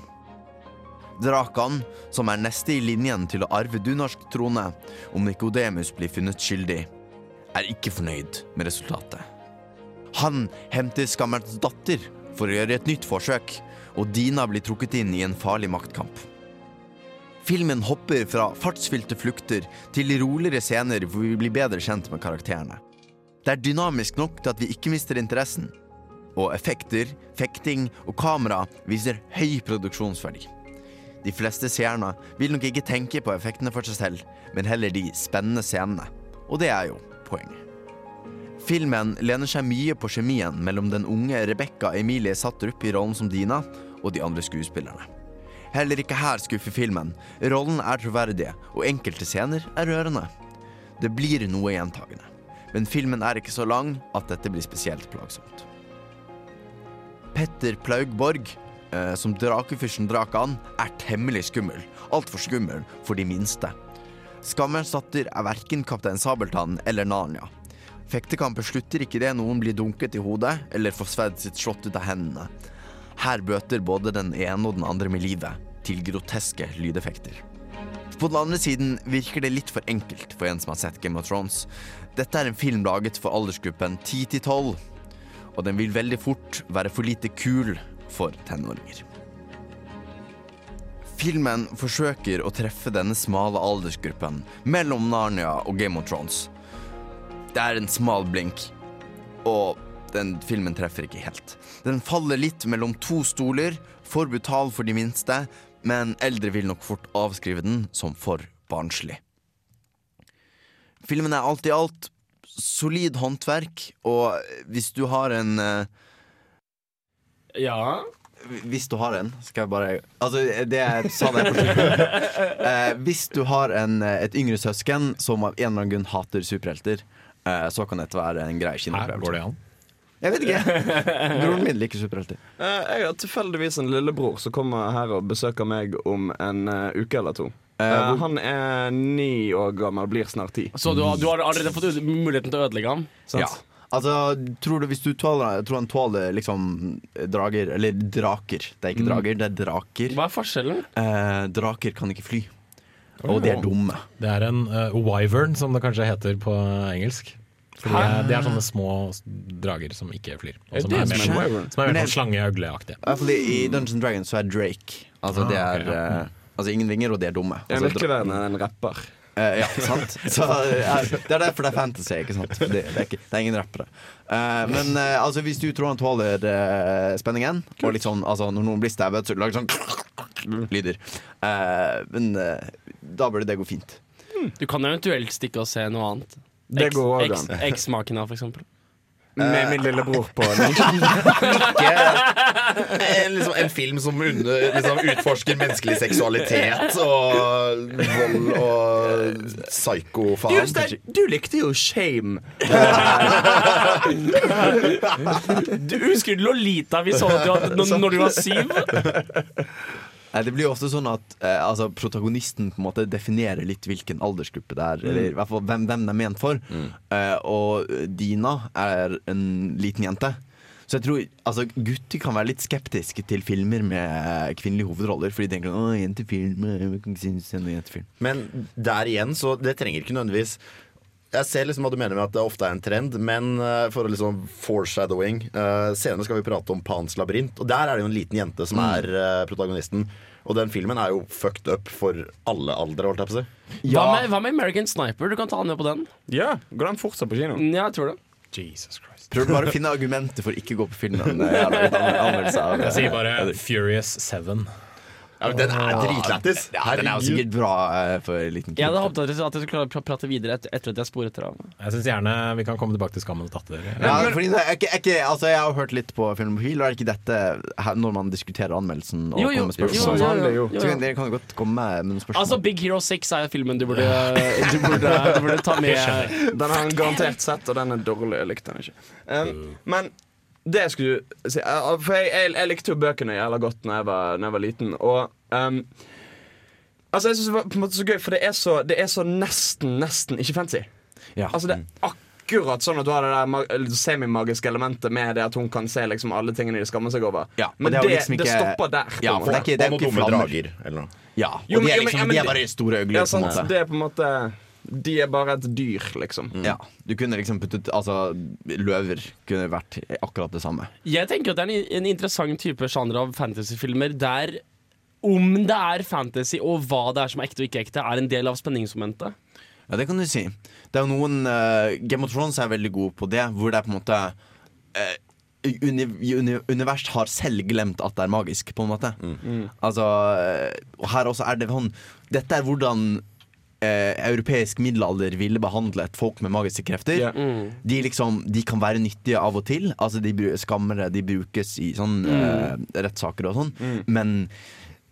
Drakan, som er neste i linjen til å arve dunarsk trone om Nikodemus blir funnet skyldig, er ikke fornøyd med resultatet. Han henter skammerens datter for å gjøre et nytt forsøk, og Dina blir trukket inn i en farlig maktkamp. Filmen hopper fra fartsfylte flukter til roligere scener hvor vi blir bedre kjent med karakterene. Det er dynamisk nok til at vi ikke mister interessen. Og effekter, fekting og kamera viser høy produksjonsverdi. De fleste seerne vil nok ikke tenke på effektene for seg selv, men heller de spennende scenene. Og det er jo poenget. Filmen lener seg mye på kjemien mellom den unge Rebekka Emilie Sattrup i rollen som Dina, og de andre skuespillerne. Heller ikke her skuffer filmen. Rollen er troverdig, og enkelte scener er rørende. Det blir noe gjentagende. Men filmen er ikke så lang at dette blir spesielt plagsomt. Petter Plaugborg, eh, som drakefyrsten Drakan, er temmelig skummel. Altfor skummel for de minste. Skammens datter er verken Kaptein Sabeltann eller Narnia. Fektekamper slutter ikke det noen blir dunket i hodet eller får sverdet sitt slått ut av hendene. Her bøter både den ene og den andre med livet, til groteske lydeffekter. På den andre siden virker det litt for enkelt for en som har sett Game of Thrones. Dette er en film laget for aldersgruppen 10 til 12, og den vil veldig fort være for lite kul for tenåringer. Filmen forsøker å treffe denne smale aldersgruppen mellom Narnia og Game of Thrones. Det er en smal blink, og den filmen treffer ikke helt. Den faller litt mellom to stoler, for brutal for de minste, men eldre vil nok fort avskrive den som for barnslig. Filmen er alt i alt solid håndverk, og hvis du har en eh, Ja. Hvis du har en, skal jeg bare Altså, det jeg sa der på slutten. Eh, hvis du har en, et yngre søsken som av en eller annen grunn hater superhelter, eh, så kan dette være en grei kinoopplevelse. går det an. Jeg vet ikke. Broren min liker superhelter. Eh, jeg har tilfeldigvis en lillebror som kommer her og besøker meg om en uh, uke eller to. Uh, uh, han er ni år gammel, blir snart ti. Så du har, du har allerede fått muligheten til å ødelegge ham? Sant? Ja. Altså, tror du hvis du tåler Tror han tåler liksom drager Eller draker. Det er ikke drager, det er draker. Hva er forskjellen? Eh, draker kan ikke fly. Og de er dumme. Det er en uh, wyvern, som det kanskje heter på engelsk. Fordi det er, er sånne små drager som ikke flyr. Og som det er som mer, er wyvern? som er mer sånn slangeøgleaktige. I Dungeons Dragons så er Drake Altså Ah, det er okay, ja. eh, Altså ingen vinger, og de er dumme. Altså, virkelig verden er det en rapper. Eh, ja, sant. Så, eh, det er derfor det er fantasy, ikke sant. Det, det, er, ikke, det er ingen rappere. Uh, men uh, altså, hvis du tror han tåler spenningen, og litt sånn altså, når noen blir stabbet, så lager sånn lyder. Eh, men da burde det gå fint. Du kan eventuelt stikke og se noe annet. Det går også X- X-Makina, for eksempel. Med min lillebror på ikke En, liksom, en film som under, liksom, utforsker menneskelig seksualitet og vold og psyko-faen. Stein, du likte jo Shame. Du husker Lolita vi så at du hadde, når, når du var syv? Nei, Det blir jo ofte sånn at eh, altså, protagonisten på en måte definerer litt hvilken aldersgruppe det er. Eller i hvert fall hvem, hvem det er ment for. Eh, og Dina er en liten jente. Så jeg tror altså, gutter kan være litt skeptiske til filmer med kvinnelige hovedroller. Fordi de tenker å, eh, jentefilm. Men der igjen, så det trenger ikke nødvendigvis Jeg ser liksom hva du mener med at det ofte er en trend, men eh, for å liksom foreshadowing uh, Senere skal vi prate om Pans labyrint, og der er det jo en liten jente som er uh, protagonisten. Og den filmen er jo fucked up for alle aldre, holdt jeg på å si. Hva, med, hva med American Sniper? Du kan ta den med på den. Ja, Går den fortsatt på kino? Ja, jeg tror det. Jesus Christ. Prøv bare å finne argumenter for ikke å gå på filmen. Jeg Jeg sier bare Furious 7. Ja, men den er dritlættis! Ja, den er jo sikkert bra eh, for en liten Jeg hadde håpet at jeg at jeg skulle klare å pra- prate videre et, etter at jeg sporet dere av. Jeg syns gjerne vi kan komme tilbake til Skammen og datter. Ja, fordi det er ikke, er ikke, altså jeg har hørt litt på Filmofil, og er ikke dette her, når man diskuterer anmeldelsen og Jo, jo, kommer med spørsmål? jo, Sånn jo, jo, jo. jo, Så kan, dere kan godt komme med noen spørsmål. Altså, Big Hero 6 er filmen du burde, du burde, du burde ta med. Den har han garantert sett, og den er dårlig. Jeg likte den ikke. Um, men det jeg du si For jeg, jeg, jeg likte jo bøkene jævla godt Når jeg var, jeg var liten. Og um, Altså jeg synes det var på en måte så gøy, for det er så, det er så nesten, nesten ikke fancy. ja. Altså Det er akkurat sånn at du har det der semimagiske elementet med det at hun kan se liksom alle tingene de skammer seg over. Ja, Men det liksom det stopper der. Ja, for det er ikke, det er ikke flammer. drager. Eller noe. Ja, og Jo, men- de er liksom ja, men De er bare store øgler. Ja, på en sant. måte. Det er på en måte De er bare et dyr, liksom. Ja, du kunne liksom puttet Altså, løver kunne vært akkurat det samme. Jeg tenker at det er en, en interessant type sjanger av fantasyfilmer der om det er fantasy og hva det er som er ekte og ikke ekte, er en del av spenningsmomentet. Ja, det kan du si. Det er jo noen uh, Game of Thrones er veldig god på det, hvor det er på en måte uh, uni, uni, Univers har selv glemt at det er magisk, på en måte. Altså eh, Og her også er det sånn Dette er hvordan eh, europeisk middelalder ville behandlet folk med magiske krefter. Ja. De, liksom, de kan være nyttige av og til. Altså de Skammere de brukes i sånn eh, rettssaker og sånn. Men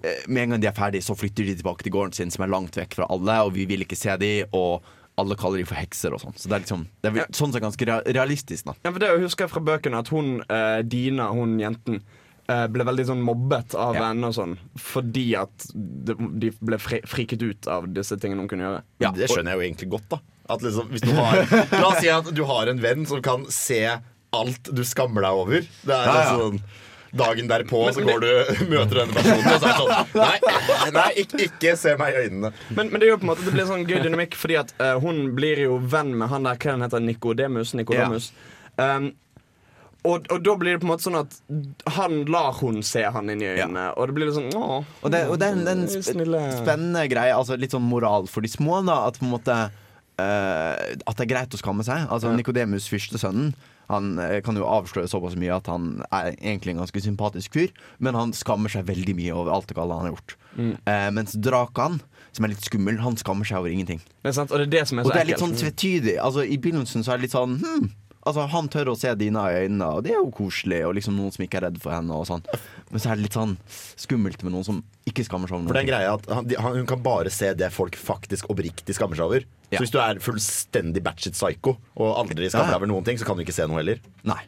eh, med en gang de er ferdige, så flytter de tilbake til gården sin, som er langt vekk fra alle, og vi vil ikke se de, og alle kaller de for hekser og sånn. Så det er liksom Det er sånn sett ganske realistisk, da. Ja, for det husker jeg fra bøkene at hun, eh, Dina, hun jenten, ble veldig sånn mobbet av Ja. venner og sånn fordi at de, ble friket ut av disse tingene hun kunne gjøre. Ja, det skjønner jeg jo egentlig godt, da. At liksom, hvis du har, la oss si at du har en venn som kan se alt du skammer deg over. Det er Ja, ja. sånn Dagen derpå så går du møter denne personen, og så er det sånn Nei, nei ikke, ikke se meg i øynene. Men, men det er jo på en måte Det blir sånn gøy dynamikk, fordi at uh, hun blir jo venn med han der hva han heter Nicodemus. Nicodemus. Um, og, og da blir det på en måte sånn at han lar hun se han inn i øynene, og det blir litt sånn Åh, Og det, og det er en, det er sp spennende greie, altså litt sånn moral for de små, da. At måte uh, At det er greit å skamme seg. Altså Ja. Nikodemus, førstesønnen, han eh, kan jo avsløre såpass mye at han er egentlig en ganske sympatisk fyr, men han skammer seg veldig mye over alt det gale han har gjort. Mm. Uh, mens Drakan, som er litt skummel, han skammer seg over ingenting. Det sant, Og det er det som er Og det er litt sånn tvetydig. Altså, I begynnelsen så er det litt sånn hm, Altså, Han tør å se Dina i øynene, og det er jo koselig. Og liksom noen som ikke er redd for henne. og sånn Men så er det litt sånn skummelt med noen som ikke skammer seg over noe. For det er en greie at han, de, han, Hun kan bare se det folk faktisk oppriktig skammer seg over. Ja. Så hvis du er fullstendig batchet psycho og aldri skammer deg over noen ting, så kan du ikke se noe heller. Nei.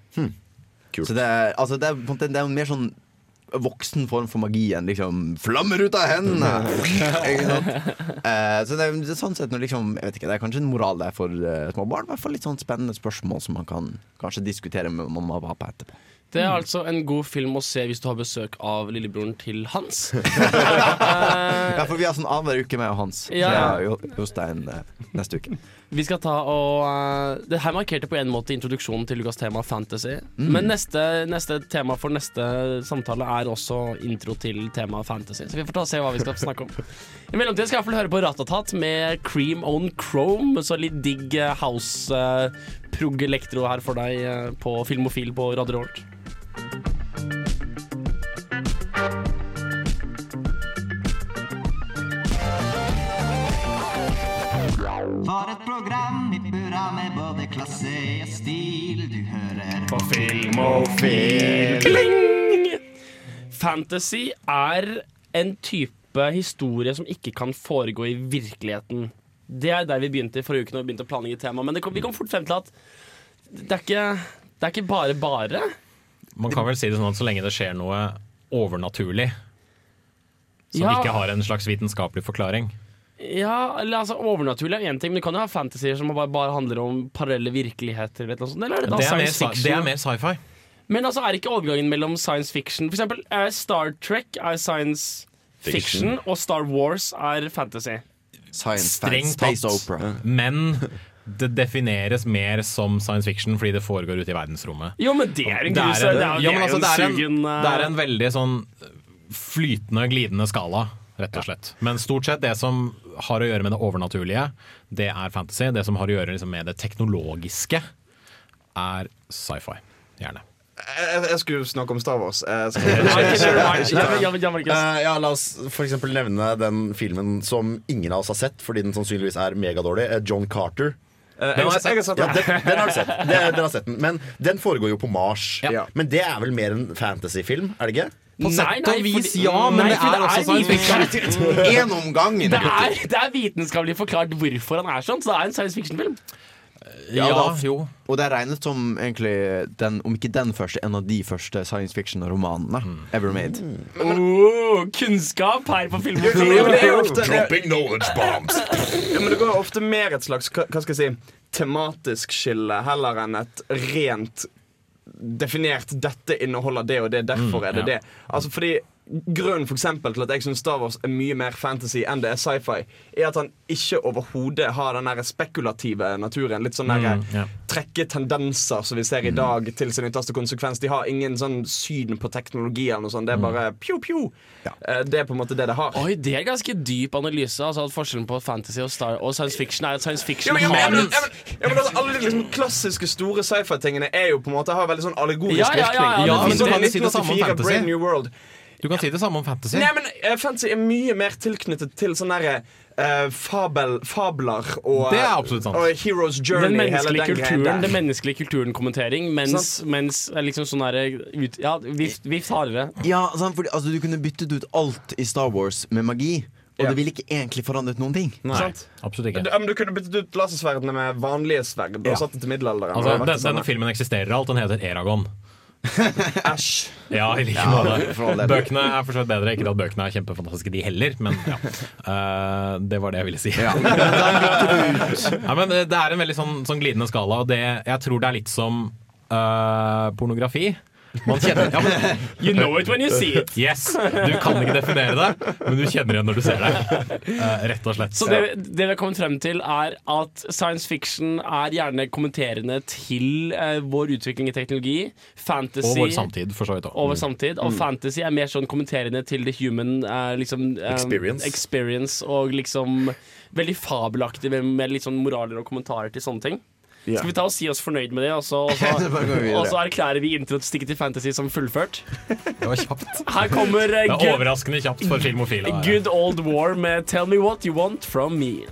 Kult. Så det er, altså, det er, det er mer sånn voksen form for magi enn liksom 'flammer ut av hendene'. Eh, så det er, sånn sett liksom, ikke, Det er kanskje en moral der for uh, små barn. I hvert fall litt sånn spennende spørsmål som man kan kanskje diskutere med mamma og pappa etterpå. Det er altså en god film å se hvis du har besøk av lillebroren til Hans. Ja, for vi har sånn annenhver uke med Hans. Ja, Så ja. jeg har Jostein eh, neste uke. Vi skal ta og eh, Det her markerte på en måte introduksjonen til ukas tema fantasy. Men neste, neste tema for neste samtale er også intro til temaet fantasy. Så vi får ta og se hva vi skal snakke om. I mellomtiden skal jeg i hvert fall høre på Ratatat med Cream on Chrome. Så litt digg eh, house uh, prog elektro her for deg på Filmofil på Radio Revolt. For et program i burra med både klasse og stil. Du hører På film og film. Kling! Fantasy er en type historie som ikke kan foregå i virkeligheten. Det er der vi begynte i forrige uke når vi begynte å planlegge tema. Men det kom, vi kom fort frem til at det er ikke, det er ikke bare bare. Man kan vel si det sånn at så lenge det skjer noe overnaturlig, som Ja. ikke har en slags vitenskapelig forklaring Ja, eller altså Overnaturlig er én ting, men du kan jo ha fantasier som bare, bare handler om parallelle virkeligheter. Eller, noe sånt, eller er det da Det er mer, fiction? det er mer sci-fi. Men altså, er ikke overgangen mellom science fiction For eksempel, er Star Trek er science fiction, og Star Wars er fantasy. Science Strengt Space tatt. opera. Men det defineres mer som science fiction fordi det foregår ute i verdensrommet. Jo, men det er en Det grus. er en, Det er, ja, men er altså, det er en en, eh, det er en veldig sånn flytende, glidende skala, rett og slett. Men stort sett det som har å gjøre med det overnaturlige, det er fantasy. Det som har å gjøre liksom, med det teknologiske, er sci-fi. Gjerne. Jeg, jeg skulle snakke om Star Wars. Ja. Eh, La oss for eksempel nevne den filmen som ingen av oss har sett, fordi den sannsynligvis er megadårlig. eh, John Carter. Eh, har- jeg sett Ja, den. har du sett. Det, den har sett den. Men den foregår jo på Mars. Ja. Men det er vel mer en fantasyfilm, er det ikke? På Nei, sett og vis, fordi- ja, men nei, det for er også science fiction. En om. Det er, det er vitenskapelig forklart hvorfor han er sånn, så det er en science fiction-film. Ja, da. jo. Og det er regnet som egentlig den, om ikke den første, en av de første science fiction-romanene ever made. Oh, kunnskap her på Film og Ja, men det jo Film. ofte, det, Dropping knowledge bombs. ja, men det går ofte mer et slags hva skal jeg si, tematisk skille heller enn et rent definert 'dette inneholder det og det, derfor er det ja. det'. Altså fordi Grunnen for eksempel, til at jeg syns Star Wars er mye mer fantasy enn det er sci-fi, er at han ikke overhodet har den der spekulative naturen. Litt sånn Mm, yeah. trekke tendenser som vi ser i dag, til sin ytterste konsekvens. De har ingen sånn syn på teknologi eller noe sånt. Det er bare pjo, pjo. Ja. Det er på en måte det det har. Oi, Det er ganske dyp analyse. Altså at Forskjellen på fantasy og, star og science fiction er at science fiction ja, men, har men, ja, men, ja, men altså, Alle de liksom klassiske store sci-fi-tingene Er jo på en måte har veldig sånn allegorisk Ja, ja, ja, ja, virkning. Ja, men 1984, samme Du kan si det samme om fantasy. Nei, men uh, Fantasy er mye mer tilknyttet til sånne derre uh, fabel, fabler og, Det er absolutt sant. og Heroes den Journey. hele menneskelige den kulturen, den menneskelige kulturen-kommentering, mens, mens eh, liksom sånn derre Ja, vift, vift hardere. Ja, sant, fordi, altså, Du kunne byttet ut alt i Star Wars med magi, og yeah. det ville ikke egentlig forandret noen ting. Nei, sant? absolutt ikke. Du, men du kunne byttet ut lasersverdene med vanlige sverd og Ja. satt det til middelalderen. Altså, den, denne filmen eksisterer alt. Den heter Eragon. Æsj. Ja, i like Ja, måte. Bøkene er for så vidt bedre. Ikke at bøkene er kjempefantastiske, de heller, men ja. Uh, det var det jeg ville si. Ja, men det er en veldig sånn, sånn glidende skala, og det, jeg tror det er litt som uh, pornografi. Man kjenner ja, men, You know it when you see it. Yes! Du kan ikke definere det, men du kjenner igjen når du ser det. Eh, rett og slett. Så det, det vi har kommet frem til, er at science fiction er gjerne kommenterende til eh, vår utvikling i teknologi. Fantasy og vår samtid, for så vidt òg. over samtid. Og fantasy er mer sånn kommenterende til the human eh, liksom, eh, Experience. experience. Og liksom veldig fabelaktig med, med litt sånn moraler og kommentarer til sånne ting. Ja. Skal vi ta og si oss fornøyd med det, og så, og så, og så erklærer vi introstikket til fantasy som fullført? Det var kjapt. Her kommer uh, Det er overraskende kjapt for filmofile. good Old War med Tell Me What You Want From Me.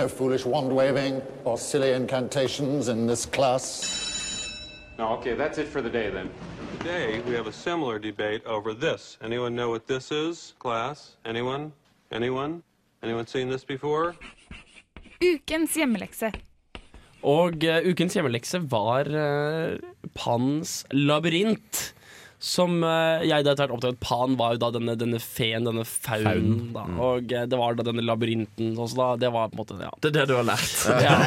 No foolish wand waving or silly incantations in this class. No, okay, that's it for the day then. Today, we have a similar debate over this. Anyone know what this is, class? Anyone? Anyone? Anyone seen this before? Ukens hjemmelekse. Og eh, ukens hjemmelekse var uh, Pans labyrint. Som eh, jeg da etter hvert oppdaget Pan var jo da denne, denne feen, denne faunen. Da. Og eh, det var da denne labyrinten. Da, det var på en måte ja. Det er det du har lært. ja.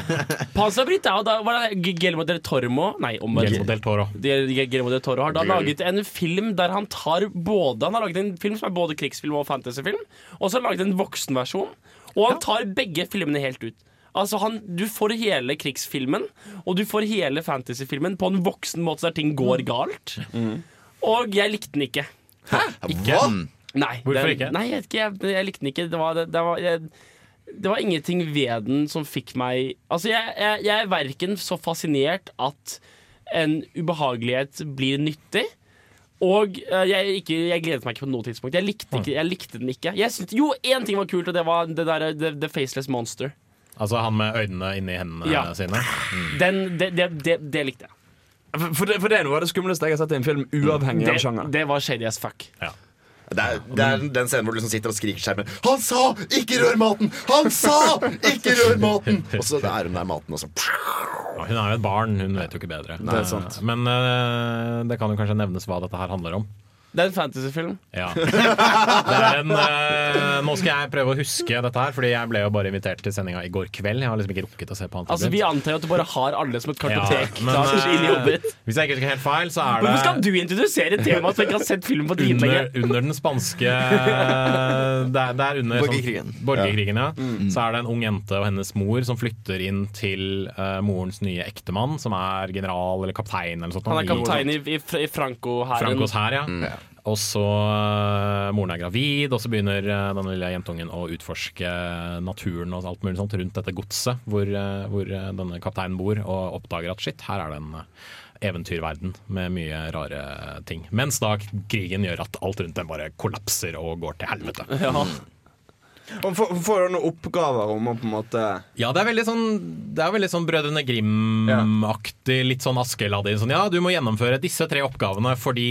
Pans labyrint er jo da var det Guillermo del Tormo Nei, om Guillermo del Toro. Guillermo del Toro har da laget en film der han tar både Han har laget en film som er både krigsfilm og fantasyfilm, og så har han laget en voksenversjon. Og han tar begge filmene helt ut. Altså han, Du får hele krigsfilmen og du får hele fantasyfilmen på en voksen måte der ting går galt. Og jeg likte den ikke. Ikke? Nei, Hvorfor den, ikke? Nei, jeg, vet ikke, jeg, jeg likte den ikke. Det var, det, det var jeg, det var ingenting ved den som fikk meg Altså, jeg, jeg, jeg er verken så fascinert at en ubehagelighet blir nyttig. Og eh, jeg, ikke, jeg gledet meg ikke på noe tidspunkt. Jeg likte, ikke, jeg likte den ikke. Jeg syntes, jo, én ting var kult, og det var det der, the, the Faceless Monster. Altså han med øynene inni hendene Ja. sine. Mm. Den, det, det, det, det likte jeg. For, for, det, for det er noe av det skumleste jeg har sett i en film, uavhengig Det, av sjanger. det var shady as fuck. Det er, det er den scenen hvor du liksom sitter og skriker skjermen Han sa 'ikke rør maten'! Han sa 'ikke rør maten'! Og så er hun der maten, og så Ja, Hun er jo et barn, hun vet jo ikke bedre. Det er sant. Men eh, det kan jo kanskje nevnes hva dette her handler om. Det er en fantasyfilm. Ja. Det er en, uh, nå skal jeg prøve å huske dette her, Fordi jeg ble jo bare invitert til sendinga i går kveld. Jeg har liksom ikke rukket å se på. Altså, Vi antar jo at du bare har alle som et kartotek. Ja, men, eh, ditt. Hvis jeg ikke husker helt feil, så er det Hvorfor skal du introdusere temaet som ikke har sett filmen på under, dritlenge? under den spanske Det er, det er under Borgerkrigen. Sånn, borgerkrigen ja. Mm. Så er det en ung jente og hennes mor som flytter inn til uh, morens nye ektemann, som er general eller kaptein eller sånt. Han er kaptein i, i, i Franco-hæren. Francos her, ja. Og så øh, Moren er gravid, og så begynner øh, denne lille jentungen å utforske naturen og alt mulig sånt rundt dette godset hvor, øh, hvor denne kapteinen bor, og oppdager at shit, her er det en eventyrverden med mye rare ting. Mens da krigen gjør at alt rundt dem bare kollapser og går til helvete. Ja. Og får, får du noen oppgaver om å på en måte Ja, det er veldig sånn Det er veldig sånn Brødrene Grim-aktig, litt sånn Askeladdin. Sånn, ja, du må gjennomføre disse tre oppgavene fordi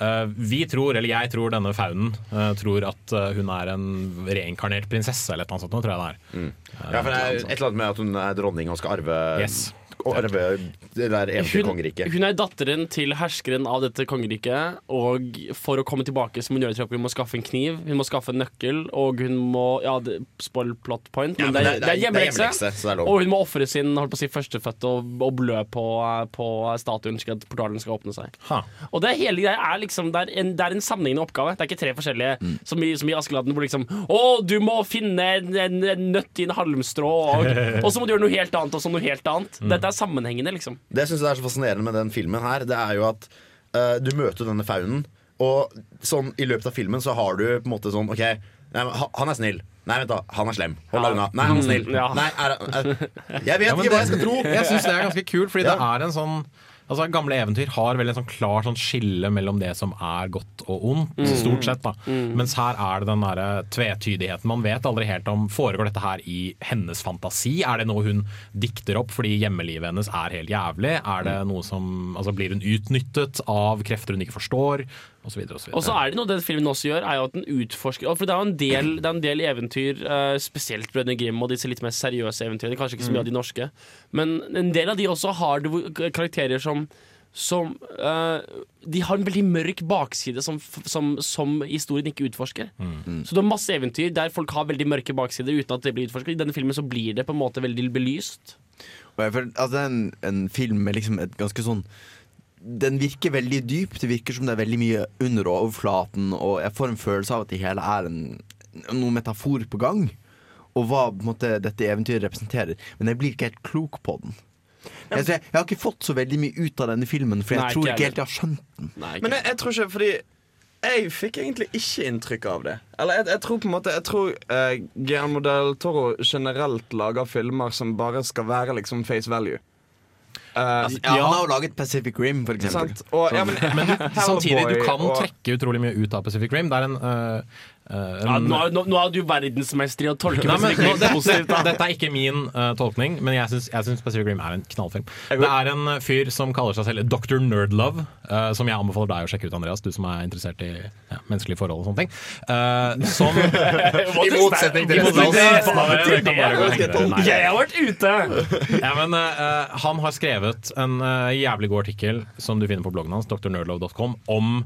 uh, vi tror, eller jeg tror denne faunen uh, tror at uh, hun er en reinkarnert prinsesse, eller et eller annet sånt. Nå tror jeg det er. Ja, for det er et eller annet med at hun er dronning og skal arve Yes. Arve det der Hun, eventyrkongeriket. hun er datteren til herskeren av dette kongeriket, og for å komme tilbake så må hun gjøre det hun må skaffe en kniv, hun må skaffe en nøkkel, og hun må Ja, det, spoil plot point, men, Ja, men det, er- det er hjemmelekse. Og hun må ofre sin holdt på å si, førstefødte og, og blø på, på statuen slik at portalen skal åpne seg. Ha. Og det hele greia er liksom Det er en, det er en sammenhengende oppgave. Det er ikke tre forskjellige Mm. som, i, som i Askeladden, hvor liksom Å, du må finne en, en, en nøtt i en halmstrå, og, og så må du gjøre noe helt annet, og så noe helt annet. Mm. Dette er sammenhengende, liksom. Det jeg syns er så fascinerende med den filmen her, det er jo at uh, du møter denne faunen, og sånn i løpet av filmen så har du på en måte sånn OK, nei, han er snill. Nei, vent da, han er slem. Hold deg Ja. unna. Nei, han er snill. Ja. Nei, er, er, jeg vet Ja, ikke hva jeg skal tro. Jeg syns det er ganske kult, fordi Ja. det er en sånn Altså Gamle eventyr har vel en sånn klar sånn skille mellom det som er godt og ondt, Mm. stort sett. da Mm. Mens her er det den derre tvetydigheten. Man vet aldri helt om Foregår dette her i hennes fantasi? Er det noe hun dikter opp fordi hjemmelivet hennes er helt jævlig? Er det Mm. noe som Altså Blir hun utnyttet av krefter hun ikke forstår? Og så videre og så Og så er det noe den filmen også gjør, er jo at den utforsker For det er jo en del, det er en del eventyr, eh, spesielt Brødrene Grim og disse litt mer seriøse eventyrene, kanskje ikke så mye av de norske, men en del av de også har det karakterer som som uh, De har en veldig mørk bakside som, som, som historien ikke utforsker. Så du har masse eventyr der folk har veldig mørke baksider uten at det blir utforsket. I denne filmen så blir det på en måte veldig belyst. Og jeg føler, altså, det er en, en film med liksom et ganske sånn Den virker veldig dyp. Det virker som det er veldig mye under overflaten, og jeg får en følelse av at det hele er en, noen metafor på gang. Og hva på en måte, dette eventyret representerer. Men jeg blir ikke helt klok på den. Jeg, jeg, jeg har ikke fått så veldig mye ut av denne filmen, for jeg Nei, tror ikke helt jeg har skjønt den. Men jeg, jeg tror ikke fordi jeg fikk egentlig ikke inntrykk av det. Eller jeg, jeg tror på en måte Jeg tror uh, Guillermo del Toro generelt lager filmer som bare skal være liksom face value. Uh, Altså, ja, Han har jo laget Pacific Rim, for eksempel. Og, ja, men, Men samtidig, du kan trekke utrolig mye ut av Pacific Rim. Det er en, øh, Ja, nå, nå, nå er du verdensmester i å tolke Nei, men, nå, det, positivt. da. dette er ikke min uh, tolkning, men jeg syns, Pacific Rim er en knallfilm. Det er en uh, fyr som kaller seg selv Dr. Nerdlove, uh, som jeg anbefaler deg å sjekke ut, Andreas, du som er interessert i ja, menneskelige forhold og sånne ting. Uh, som I motsetning til resten. Jeg har vært ute! Ja, men Han har skrevet en jævlig god artikkel som du finner på bloggen hans, drnerdlove.com, om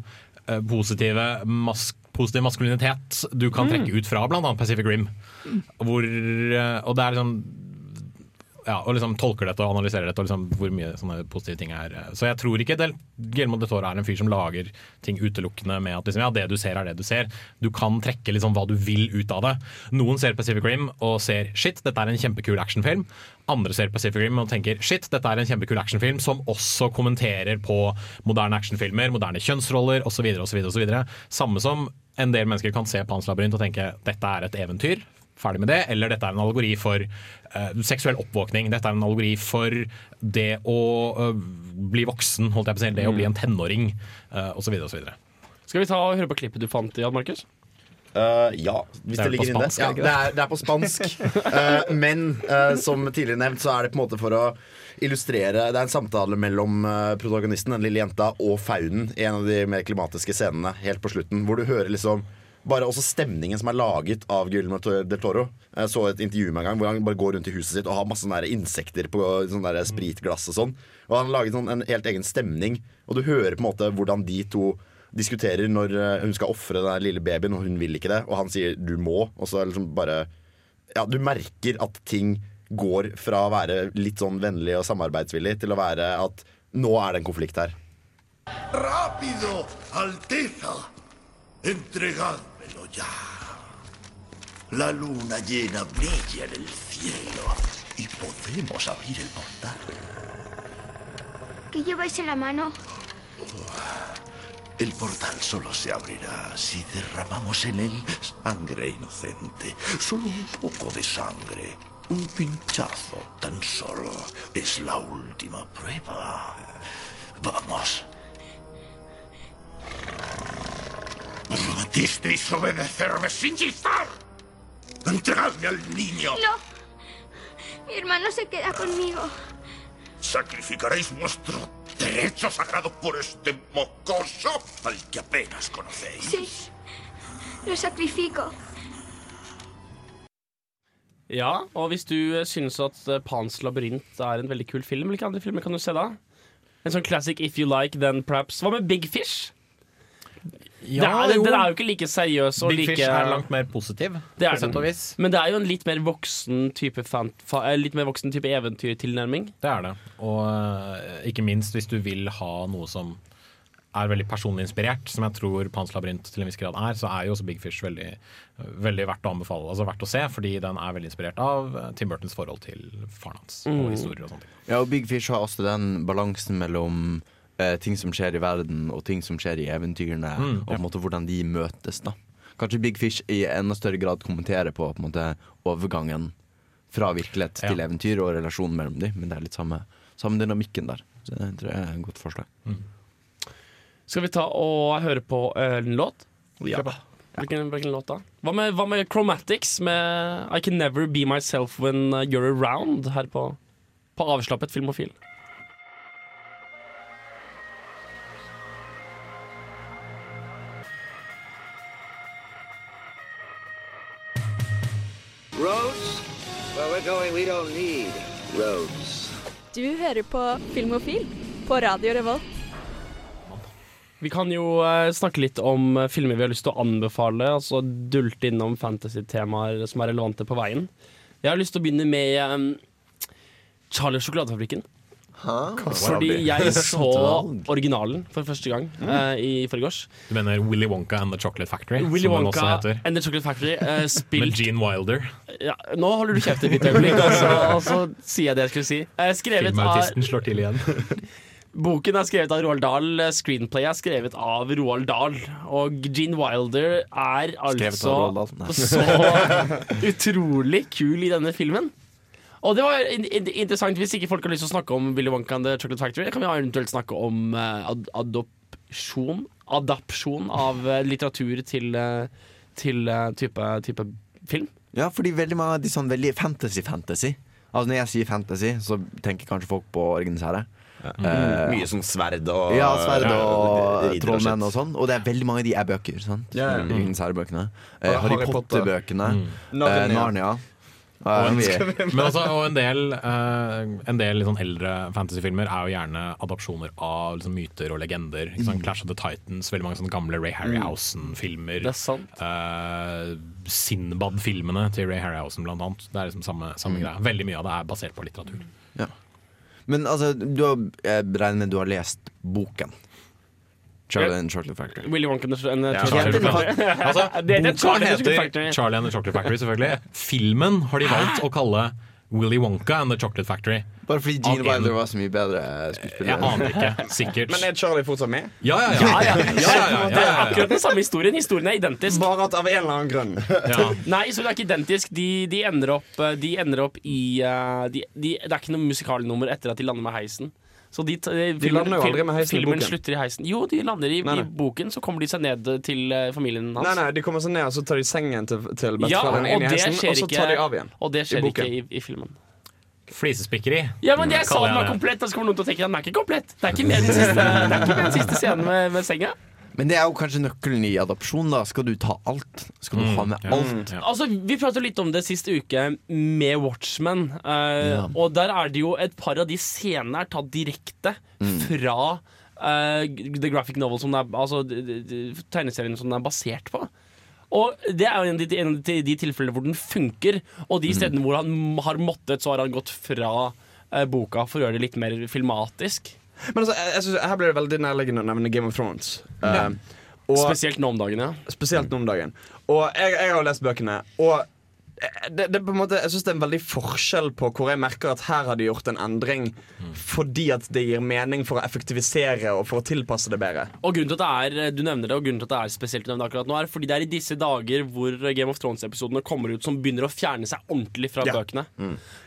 positive mas positiv maskulinitet du kan trekke ut fra bl.a. Pacific Rim. Hvor, uh, og det er liksom ja, og liksom tolker dette og analyserer dette og liksom hvor mye sånne positive ting er. Så jeg tror ikke Guillermo de Toro er en fyr som lager ting utelukkende med at liksom, ja, det du ser er det du ser. Du kan trekke liksom hva du vil ut av det. Noen ser Pacific Rim og ser shit, dette er en kjempekul actionfilm. Andre ser Pacific Rim og tenker shit, dette er en kjempekul actionfilm som også kommenterer på moderne actionfilmer, moderne kjønnsroller osv. Samme som en del mennesker kan se Pans labyrint og tenke dette er et eventyr ferdig med det. Eller dette er en allegori for uh, seksuell oppvåkning. Dette er en allegori for det å uh, bli voksen, holdt jeg på å si. Det å bli en tenåring, uh, osv. osv. Skal vi ta og høre på klippet du fant, Jan Markus? Uh, ja, hvis Det er det, ligger inne. Ja, det det, er, det er på spansk. uh, men uh, som tidligere nevnt, så er det på en måte for å illustrere Det er en samtale mellom protagonisten, den lille jenta, og faunen i en av de mer klimatiske scenene helt på slutten, hvor du hører liksom bare også stemningen som er laget av Guillermo del Toro. Jeg så et intervju med en gang hvor han bare går rundt i huset sitt og har masse sånne insekter på sånne der spritglass og sånn. Og han har laget sånn en helt egen stemning, og du hører på en måte hvordan de to diskuterer når eh, hun skal ofre den lille babyen, og hun vil ikke det, og han sier 'du må', og så er liksom bare Ja, du merker at ting går fra å være litt sånn vennlig og samarbeidsvillig til å være at nå er det en konflikt her. Rapido, Alteza! Entregádmelo ya. La luna llena brilla en el cielo y podemos abrir el portal. ¿Qué lleváis en la mano? El portal solo se abrirá si derramamos en él sangre inocente. Solo un poco de sangre. Un pinchazo tan solo. Es la última prueba. Vamos. Prometisteis obedecerme sin chistar. Entregadme al niño. No. Mi hermano se queda conmigo. ¿Sacrificaréis vuestro derecho sagrado por este mocoso al que apenas conocéis? Sí. Lo sacrifico. Ja, og hvis du eh, synes at eh, Pans labyrint er en veldig kul film, hvilke andre filmer kan du se da? En sånn classic If You Like Then Perhaps. Hva med Big Fish? Ja, det er, jo. den er jo ikke like seriøs og Big like Fish er langt mer positiv, det er den. Men det er jo en litt mer voksen type, fan, fa, eh, litt mer voksen type eventyrtilnærming. Det er det. Og eh, ikke minst hvis du vil ha noe som er veldig personlig inspirert, som jeg tror Pans labyrint til en viss grad er, så er jo også Big Fish veldig, veldig verdt å anbefale, altså verdt å se, fordi den er veldig inspirert av eh, Tim Burtons forhold til faren hans og Mm. historier og sånne ting. Ja, og Big Fish har også den balansen mellom eh, ting som skjer i verden, og ting som skjer i eventyrene, Mm, og på en måte hvordan de møtes. da Kanskje Big Fish i enda større grad kommenterer på, på en måte, overgangen fra virkelighet til eventyr og relasjonen mellom dem, men det er litt samme, samme dynamikken der. Så det tror jeg er et godt forslag. Skal vi ta og høre på eh, en låt? Ja. Hvilken, hvilken låt da? Hva med, hva med Chromatics med I Can Never Be Myself When You're Around her på, på avslappet filmofil? Du hører på Filmofil på Radio Revolt. Vi kan jo eh, snakke litt om eh, filmer vi har lyst til å anbefale, altså dulte innom fantasy-temaer som er relevante på veien. Jeg har lyst til å begynne med um, Charlie og sjokoladefabrikken. Fordi jeg så originalen for første gang eh, i forgårs. Du mener Willy Wonka and The Chocolate Factory, Willy som den også Wonka heter. and The Chocolate Factory. eh, Med spilt Gene Wilder. ja, Nå holder du kjeft et lite øyeblikk, og så, og så sier jeg det jeg skulle si. Eh, skrevet av Filmautisten slår til igjen. Boken er skrevet av Roald Dahl, eh, screenplay er skrevet av Roald Dahl. Og Gene Wilder er Skrevet av Roald altså Dahl, så utrolig kul i denne filmen. Og det var in in interessant Hvis ikke folk har lyst til å snakke om Willy Wonka and The Chocolate Factory, kan vi eventuelt snakke om eh, ad adopsjon Adapsjon av eh, litteratur til, eh, til type, type film. Ja, fordi veldig mange av de sånn veldig fantasy-fantasy. Altså Når jeg sier fantasy, så tenker kanskje folk på Ringenes herre. Uh, Mye sånn sverd og Ja, sverd og ja, og trollmenn og sånn. Og det er veldig mange av de er bøker. sant? Yeah. Mm. Ringenes herre-bøkene. Uh, Harry Harry Potter. Potter-bøkene. Mm. Eh, Narnia. Og en, men altså, og en del, eh, en del sånn eldre fantasyfilmer er jo gjerne adopsjoner av liksom, myter og legender. Mm. Clash of the Titans, veldig mange sånne gamle Ray Harryhausen-filmer. Det er sant. Eh, Sinbad-filmene til Ray Harryhausen, blant annet. Det er liksom samme, samme Mm. greia. Veldig mye av det er basert på litteratur. Ja. Men altså, du har, jeg regner med du har lest boken. Charlie and the Chocolate Factory. Willy Wonka and The Ja, Chocolate Factory. Altså, boka Charlie and the Chocolate heter Charlie and the Chocolate Factory, selvfølgelig. Filmen har de valgt å kalle Willy Wonka and the Chocolate Factory. Bare fordi Gene Wilder var så mye bedre skuespiller. Jeg aner ikke. Sikkert. Men er Charlie fortsatt med? Ja, ja, ja. Ja, ja. ja, ja, ja, Det er akkurat den samme historien. Historien er identisk. Bare at av en eller annen grunn. Nei, så det er ikke identisk. De, de, ender, opp, de ender opp i eh, de, de, Det er ikke noe musikalnummer etter at de lander med heisen. Så de, de, filmen, lander jo aldri med heisen i boken. slutter i heisen. Jo, de lander i, Nei, nei. i boken, så kommer de seg ned til eh, familien hans. Nei, nei, De kommer seg ned og så tar de sengen til, til Ja, inn i heisen, og så ikke, tar de av igjen. og det skjer I ikke i, i filmen. Flisespikkeri. Ja, men jeg sa den var komplett, og så kommer noen til å tenke at den er ikke komplett. Det er ikke med den siste, det er ikke med den siste scenen med, med senga. Men det er jo kanskje nøkkelen i adopsjon. da Skal du ta alt? Skal du Mm, ha med ja. alt? Altså, Vi pratet litt om det sist uke med Watchmen. Uh, Ja. Og der er det jo et par av de scenene er tatt direkte fra uh, The Graphic Novel, som det er, altså tegneserien som den er basert på. Og Det er jo en av de, en av de, de tilfellene hvor den funker, og de stedene hvor han har måttet, så har han gått fra uh, boka for å gjøre det litt mer filmatisk. Men altså, jeg, jeg synes, her blir det veldig nærliggende å nevne Game of Thrones. Ja. Uh, og, Spesielt nå om dagen, ja. Spesielt nå om dagen. Og jeg, jeg har lest bøkene, og det, det på en måte, jeg syns det er en veldig forskjell på hvor jeg merker at her har de gjort en endring fordi at det gir mening for å effektivisere og for å tilpasse det bedre. Og grunnen til at det er Du nevner det, og grunnen til at det er spesielt du nevner det akkurat nå, er fordi det er i disse dager hvor Game of Thrones-episodene kommer ut, som begynner å fjerne seg ordentlig fra Ja. bøkene.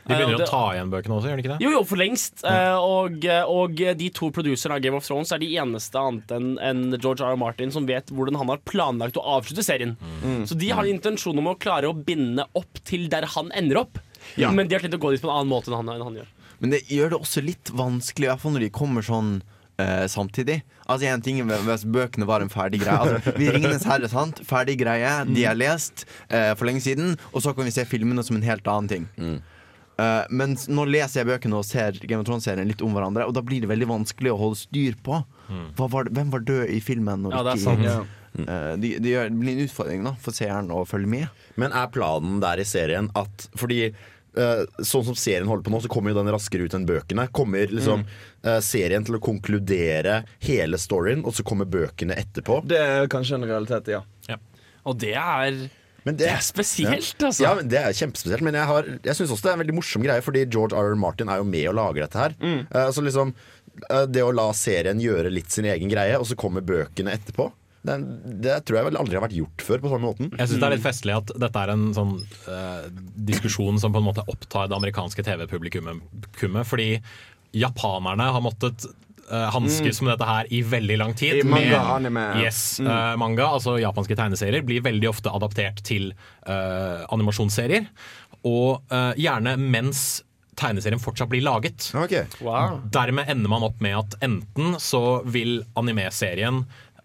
De begynner Eh, og å ta igjen bøkene også, gjør de ikke det? Jo, jo, for lengst. Eh, og, og de to producerne av Game of Thrones er de eneste annet enn en George R. R. Martin som vet hvordan han har planlagt å avslutte serien. Mm. Så de har intensjon om å klare å binde opp til der han ender opp. Ja. Men de har tenkt å gå dit på en annen måte enn han, enn han gjør. Men det gjør det også litt vanskelig, i hvert fall når de kommer sånn eh, samtidig. Altså en ting Hvis bøkene var en ferdig greie. Altså, vi Ringenes herre, sant? Ferdig greie. De er lest eh, for lenge siden. Og så kan vi se filmene som en helt annen ting. Eh, men nå leser jeg bøkene og ser Game of Thrones-serien litt om hverandre, og da blir det veldig vanskelig å holde styr på. Hva var, hvem var død i filmen? Ja, det er sant. Ja. Eh, det, det blir en utfordring da for seeren å følge med. Men er planen der i serien at Fordi uh, sånn som serien holder på nå, så kommer jo den raskere ut enn bøkene. Kommer liksom Mm. uh, serien til å konkludere hele storyen, og så kommer bøkene etterpå? Det er kanskje en realitet, ja. Og det er Men Det er spesielt, ja. altså. Ja, men Det er kjempespesielt. Men jeg, har- jeg syns også det er en veldig morsom greie, fordi George R. R. Martin er jo med og lager dette her. Mm. Uh, så liksom uh, Det å la serien gjøre litt sin egen greie, og så kommer bøkene etterpå. Det, det tror jeg vel aldri har vært gjort før på samme måten. Jeg syns det er litt festlig at dette er en sånn uh, diskusjon som på en måte opptar det amerikanske TV-publikummet. Fordi japanerne har måttet uh, hanskes Mm. med dette her i veldig lang tid. I manga, med, anime. Yes, Mm. uh, manga, altså japanske tegneserier, blir veldig ofte adaptert til uh, animasjonsserier. Og uh, gjerne mens tegneserien fortsatt blir laget. Wow. Dermed ender man opp med at enten så vil anime-serien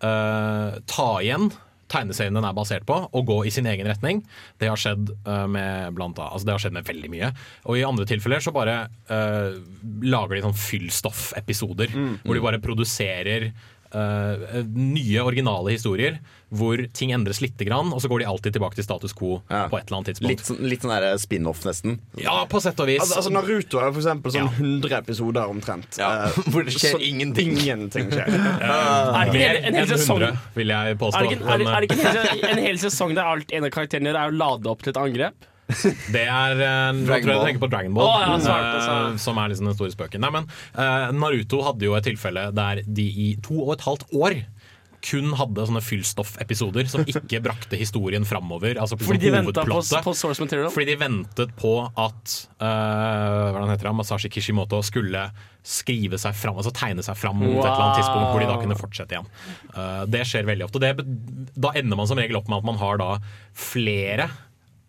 eh, ta igjen tegneserien den er basert på, og gå i sin egen retning. Det har skjedd, eh, med, blant, annet- altså det har skjedd med veldig mye. Og i andre tilfeller så bare uh, lager de sånn fyllstoffepisoder. Mm. hvor de bare produserer uh, nye, originale historier hvor ting endres lite grann, og så går de alltid tilbake til status quo på et eller annet tidspunkt. Litt, sånn- litt sånn spin-off, nesten. Ja, på sett og vis. Altså, altså Naruto er for eksempel sånn 100 episoder omtrent. Eh, Hvor det skjer så ingenting. Ingenting skjer. Er det ikke en, en hel sesong 100, vil jeg Er påstå. det ikke, er, det- er det ikke en, hel, en hel sesong der alt en av karakterene gjør, er å lade opp til et angrep? Det er uh, Jeg tror jeg tenker på Dragon Ball, oh, ja, svart, eh, altså. som er liksom den store spøken. Nei, men uh, Naruto hadde jo et tilfelle der de i to og et halvt år kun hadde sånne fyllstoff-episoder som ikke brakte historien framover. Altså Fordi de ventet på, på source material? Fordi de ventet på at uh, hva heter det? Masashi Kishimoto skulle skrive seg fram, altså tegne seg fram mot et eller annet tidspunkt hvor de da kunne fortsette igjen. Uh, det skjer veldig ofte. Det, da ender man som regel opp med at man har da flere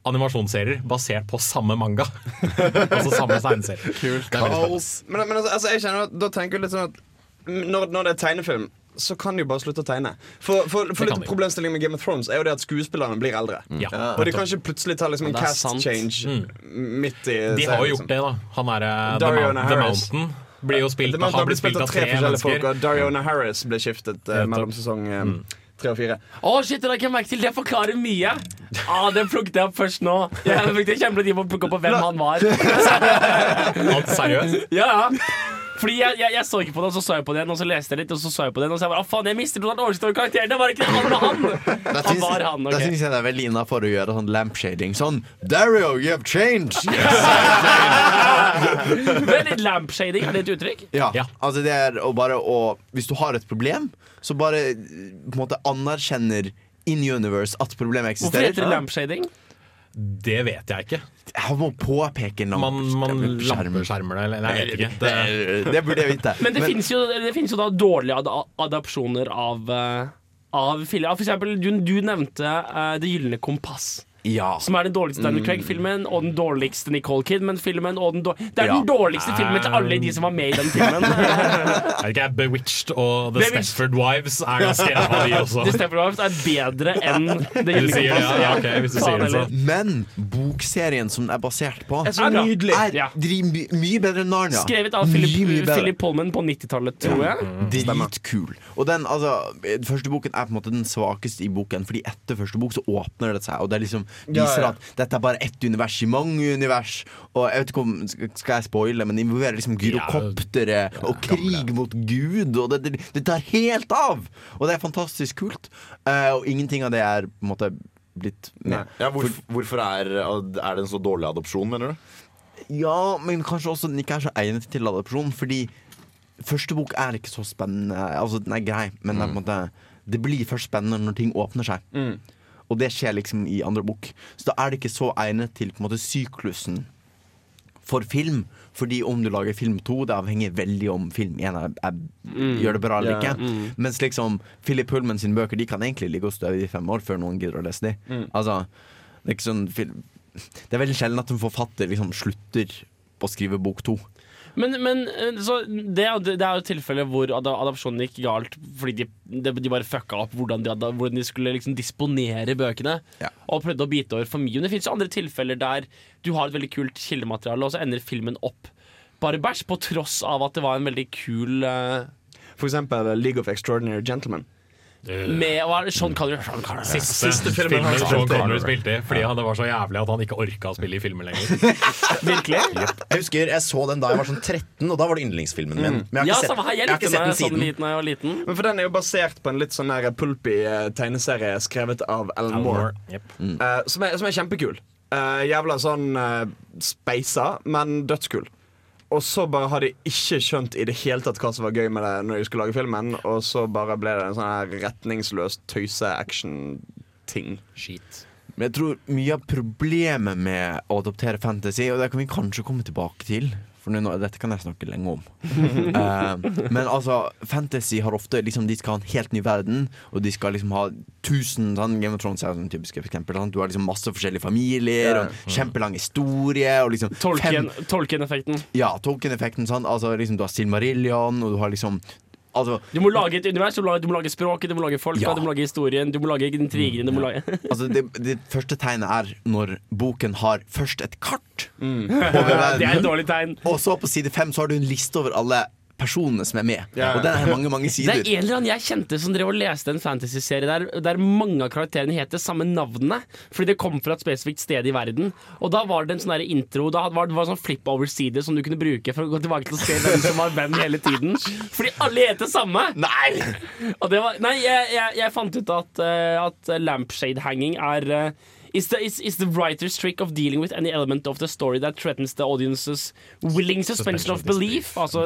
animasjonsserier basert på samme manga. altså samme tegneserie. Er spennende. Men, men altså, altså, jeg kjenner at Da tenker jeg litt sånn at når, når det er tegnefilm så kan de jo bare slutte å tegne. For, for, for litt. Problemstillingen med Game of Thrones er jo det at skuespillerne blir eldre. Ja. Og de kan ikke plutselig ta liksom en cast sant. change midt i De har jo gjort gjort det, da. Han er eh, The, Mount, The Mountain. Blir jo spilt, har blitt spilt av tre forskjellige mennesker. folk, og Dariona Harris ble skiftet uh, mellom sesong eh, tre og fire. Å, shit, det har jeg merke til. Det forklarer mye. Ah, det plukket jeg opp først nå. Jeg brukte kjempetid på å plukke opp på hvem han var. Alt seriøst? Ja, ja. Fordi jeg, jeg, jeg så ikke på den, og så så jeg på den, og så leste jeg litt, og så så jeg på den, og så jeg bare, faen, jeg mister totalt oversikt over karakteren. Det var ikke det, han var han! Han var han, Da syns jeg det er veldig innafor å gjøre sånn lampshading. Sånn Dario, you have changed! Yes, litt lampshading, er det et uttrykk? Ja, altså det er å bare å Hvis du har et problem, så bare på en måte anerkjenner in universe at problemet eksisterer. Hvorfor heter det lampshading? Det vet jeg ikke. Jeg må påpeke en Man, man lampeskjermer det, eller jeg vet ikke. Det, det burde jeg vite. Men det finnes jo, det finnes jo da dårlige ad adapsjoner av, eh, av filler. For eksempel, du, du nevnte uh, Det gylne kompass. Ja. Som er den dårligste Daniel Mm. Craig-filmen, og den dårligste Nicole Kidman-filmen. Det er Ja. den dårligste filmen til alle de som var med i den filmen. Er det ikke Bewitched og The Bewitched. Stepford Wives er ganske ræva, de også. The Stepford Wives er bedre enn The gylne kompass. ja, okay, hvis du sier det så. Men bokserien som den er basert på, Er Er nydelig. er Ja. my, mye bedre enn Narnia. Skrevet av Philip. Philip Pullman på 90-tallet, tror jeg. Dritkul. Og den, altså, den første boken er på en måte den svakeste i boken, Fordi etter første bok så åpner det seg, og det er liksom Ja, viser ja. at dette er bare ett univers i mange univers. Og jeg vet ikke om Skal jeg spoile, men det involverer liksom gyrokoptere og krig mot Gud, og det, det, det tar helt av! Og det er fantastisk kult. Uh, og ingenting av det er på en måte blitt med. Ja, hvorfor, hvorfor er, er det en så dårlig adopsjon, mener du? Ja, men kanskje også den ikke er så egnet til adopsjon, fordi første bok er ikke så spennende. Altså, den er grei, men det, på en måte, det blir først spennende når ting åpner seg. Og det skjer liksom i andre bok. Så da er det ikke så egnet til på en måte syklusen for film. Fordi om du lager film to, det avhenger veldig om film én Mm. gjør det bra eller yeah, ikke. mm. Mens liksom Philip Pullman sine bøker De kan egentlig ligge og støve i fem år før noen gidder å lese de. Mm. Altså, det er sånn Det er veldig sjelden at en forfatter liksom slutter å skrive bok to. Men, men eh, så det, det er jo et tilfelle hvor ad adopsjonen gikk galt fordi de, de, bare fucka opp hvordan de, hadde, hvordan de skulle liksom disponere bøkene. Og prøvde å bite over for mye. Men det fins andre tilfeller der du har et veldig kult kildemateriale, og så ender filmen opp bare bæsj, på tross av at det var en veldig kul uh... For eksempel League of Extraordinary Gentlemen. Med hva er det, Sean Connery? Sean Connery. Siste, Siste filmen filmen han Sean. Connery spilte i, fordi han, det var så jævlig at han ikke orka å spille i filmer lenger. Virkelig? Jeg husker jeg så den da jeg var sånn 13, og da var det yndlingsfilmen min. Men jeg har ikke her. sett, Jeg jeg har ikke sett den siden. sånn liten liten. Men for den er jo basert på en litt sånn der pulpy eh, tegneserie skrevet av Alan Moore. yep. jep. Eh, som, er, som er kjempekul. Uh, jævla sånn uh, speisa, men dødskul. Og så bare hadde de ikke skjønt i det hele tatt hva som var gøy med det når de skulle lage filmen, og så bare ble det en sånn her retningsløs tøyse-action-ting. Skit. Men jeg tror mye av problemet med å adoptere fantasy, og det kan vi kanskje komme tilbake til For nå, dette kan jeg snakke lenge om. uh, men altså, fantasy har ofte liksom, De skal ha en helt ny verden, og de skal liksom ha tusen sånn, Game of Thrones er sånn typisk eksempel. Sant? Du har liksom masse forskjellige familier, Ja. og kjempelang historie. Og liksom Tolken-effekten. Tolkien-effekten. Ja, Tolken-effekten. Sånn. Altså, liksom, du har Silmarillion, og du har liksom Altså, Du må lage et univers, du må lage, du må lage språket, du må lage folka, Ja. du må lage historien, du må lage intrigene. Du må lage altså det, det første tegnet er når boken har først et kart over Det er et dårlig tegn. Og så på side fem så har du en liste over alle personene som er med. Ja. Og den er mange, mange sider. Det er en eller annen jeg kjente som drev og leste en fantasyserie der, der mange av karakterene het det samme navnet. Fordi det kom fra et spesifikt sted i verden. Og da var det en sånn intro Da var det var en sånn flip-over-side som du kunne bruke for å gå tilbake til å se hvem som var hvem hele tiden. Fordi alle het det samme! Nei! Og det var, nei jeg, jeg, jeg fant ut at, eh, at lampshade-hanging er eh, Is the, is, is the writer's trick of dealing with any element of the story that threatens the audience's willing suspension of belief. Altså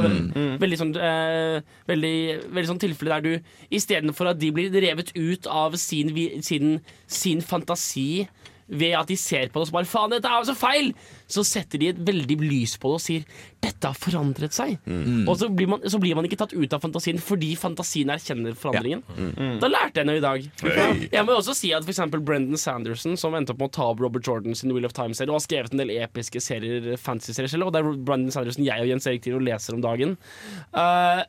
veldig sånn eh, veldig, veldig sånn tilfelle der du istedenfor at de blir revet ut av sin, sin, sin fantasi ved at de ser på det og så bare Faen, dette er jo så feil! Så setter de et veldig lys på det og sier dette har forandret seg. Mm. Og så blir, man, så blir man ikke tatt ut av fantasien fordi fantasien erkjenner forandringen. Da lærte jeg noe i dag. Hey. Jeg må også si at for eksempel Brendan Sanderson, som endte opp med å ta opp Robert Jordan sin Wheel of Time-serie, og har skrevet en del episke serier, fantasy-serier selv, og det er Brendan Sanderson jeg og Jens Erik og leser om dagen. Eh,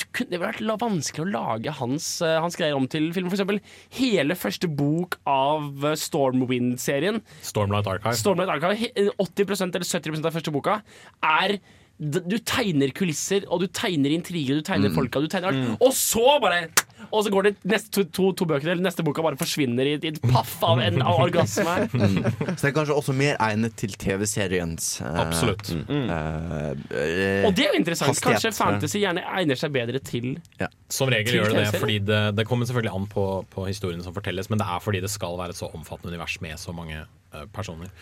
det kunne vært vanskelig å lage hans, eh, hans greier om til film. For eksempel hele første bok av eh, Stormwind-serien Stormlight Archive. Stormlight Archive, 80% eller 70% av første boka er Du tegner kulisser, og du tegner intriger, du tegner Mm. folka, du tegner alt. Og så bare Og så går det neste to, to, to bøkene, eller neste boka bare forsvinner i, i et paff av en av orgasme. Mm. Så det er kanskje også mer egnet til TV-seriens eh, Absolutt. mm, eh, eh, Og det er jo interessant. hastighet. Kanskje fantasy gjerne egner seg bedre til Som regel Til gjør det det, fordi det, det kommer selvfølgelig an på, på historiene som fortelles, men det er fordi det skal være et så omfattende univers med så mange eh, personer.